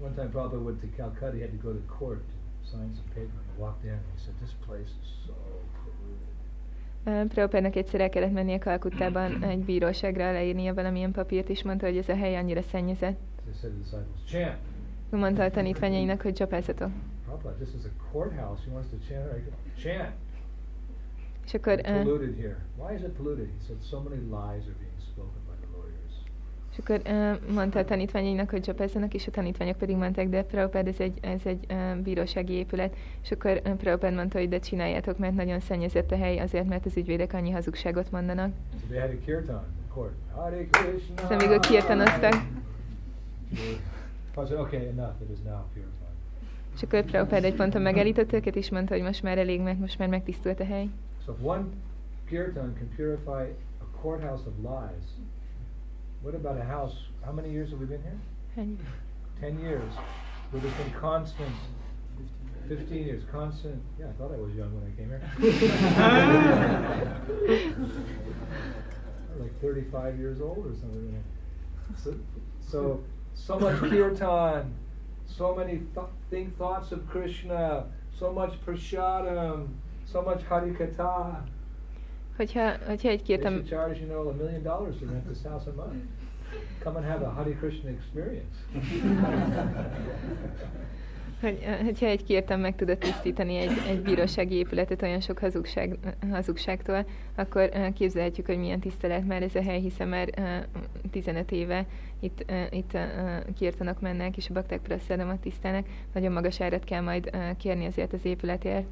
One time Prabhupada went to Calcutta, he had to go to court to sign some paper, and he walked in and he said, this place is so. Uh, Prabhupádnak egyszer el kellett mennie Kalkuttában egy bíróságra leírnia valamilyen papírt, és mondta, hogy ez a hely annyira szennyezett. So mondta a tanítványainak, hogy csapászatok. Prabhupada, this is a courthouse. He wants to chant. I go, Chant. És akkor, It's polluted here. Why is it polluted? He said, so many lies are being spoken by the lawyers. és akkor uh, mondta a tanítványainak, hogy csapászanak, és a tanítványok pedig mondták, de Prabhupád, ez egy, ez egy uh, bírósági épület. És akkor uh, Prabhupád mondta, hogy de csináljátok, mert nagyon szennyezett a hely, azért, mert az ügyvédek annyi hazugságot mondanak. So they had a kirtan in court. Hare Krishna. Aztán még ők kirtanoztak. I said, okay, enough. It is now kirtan. És akkor Prabhupád egy ponton megállított őket, és mondta, hogy most már elég, mert most már megtisztult a hely. So if one kirtan can purify a courthouse of lies, what about a house? How many years have we been here? Ennyi. Ten years. Where there's been constant, 15 years, constant. Yeah, I thought I was young when I came here. *laughs* like 35 years old or something. So, so, so much kirtan, so many th- think thoughts of Krishna, so much prashadam, so much harikatha. Hogyha, hogyha egy They kirtan, should charge, you know, a million dollars to rent this house a month. Come and have a Hare Krishna experience. *laughs* hogy, eh, hogyha egy kirtan meg tudod tisztítani egy, egy bírósági épületet olyan sok hazugság, hazugságtól, akkor eh, képzelhetjük, hogy milyen tisztelet már ez a hely, hiszen már eh, 15 éve itt, eh, itt eh, kirtanok mennek, és a bakták prasszádomat tisztelnek. Nagyon magas árat kell majd eh, kérni azért az épületért.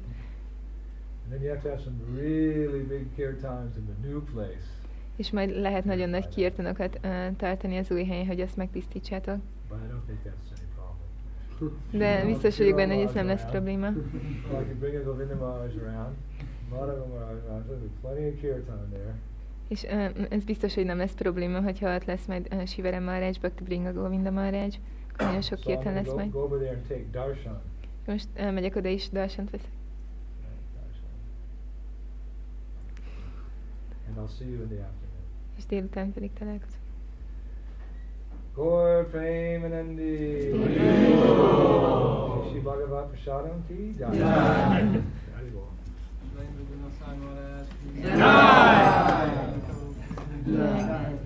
And then you have to have some really big kirtans in the new place. És majd lehet nagyon nagy kirtanokat eh, tartani az új helyen, hogy azt megtisztítsátok. But I don't think that's any problem. De biztos vagyok benne, hogy ez nem lesz probléma. És uh, ez biztos, hogy nem lesz probléma, hogyha ott lesz majd uh, Shivara Maharaj, Bhakti Bringa Govinda Maharaj, nagyon sok kirtan lesz majd. Most uh, megyek oda is, darsant veszek. And I'll see you in the afternoon. És délután pedig találkozunk. Gaur Premanandi. Haribo. Shri Bhagavat Prasadam ki jai. Jai. Haribo. Jai. Jai.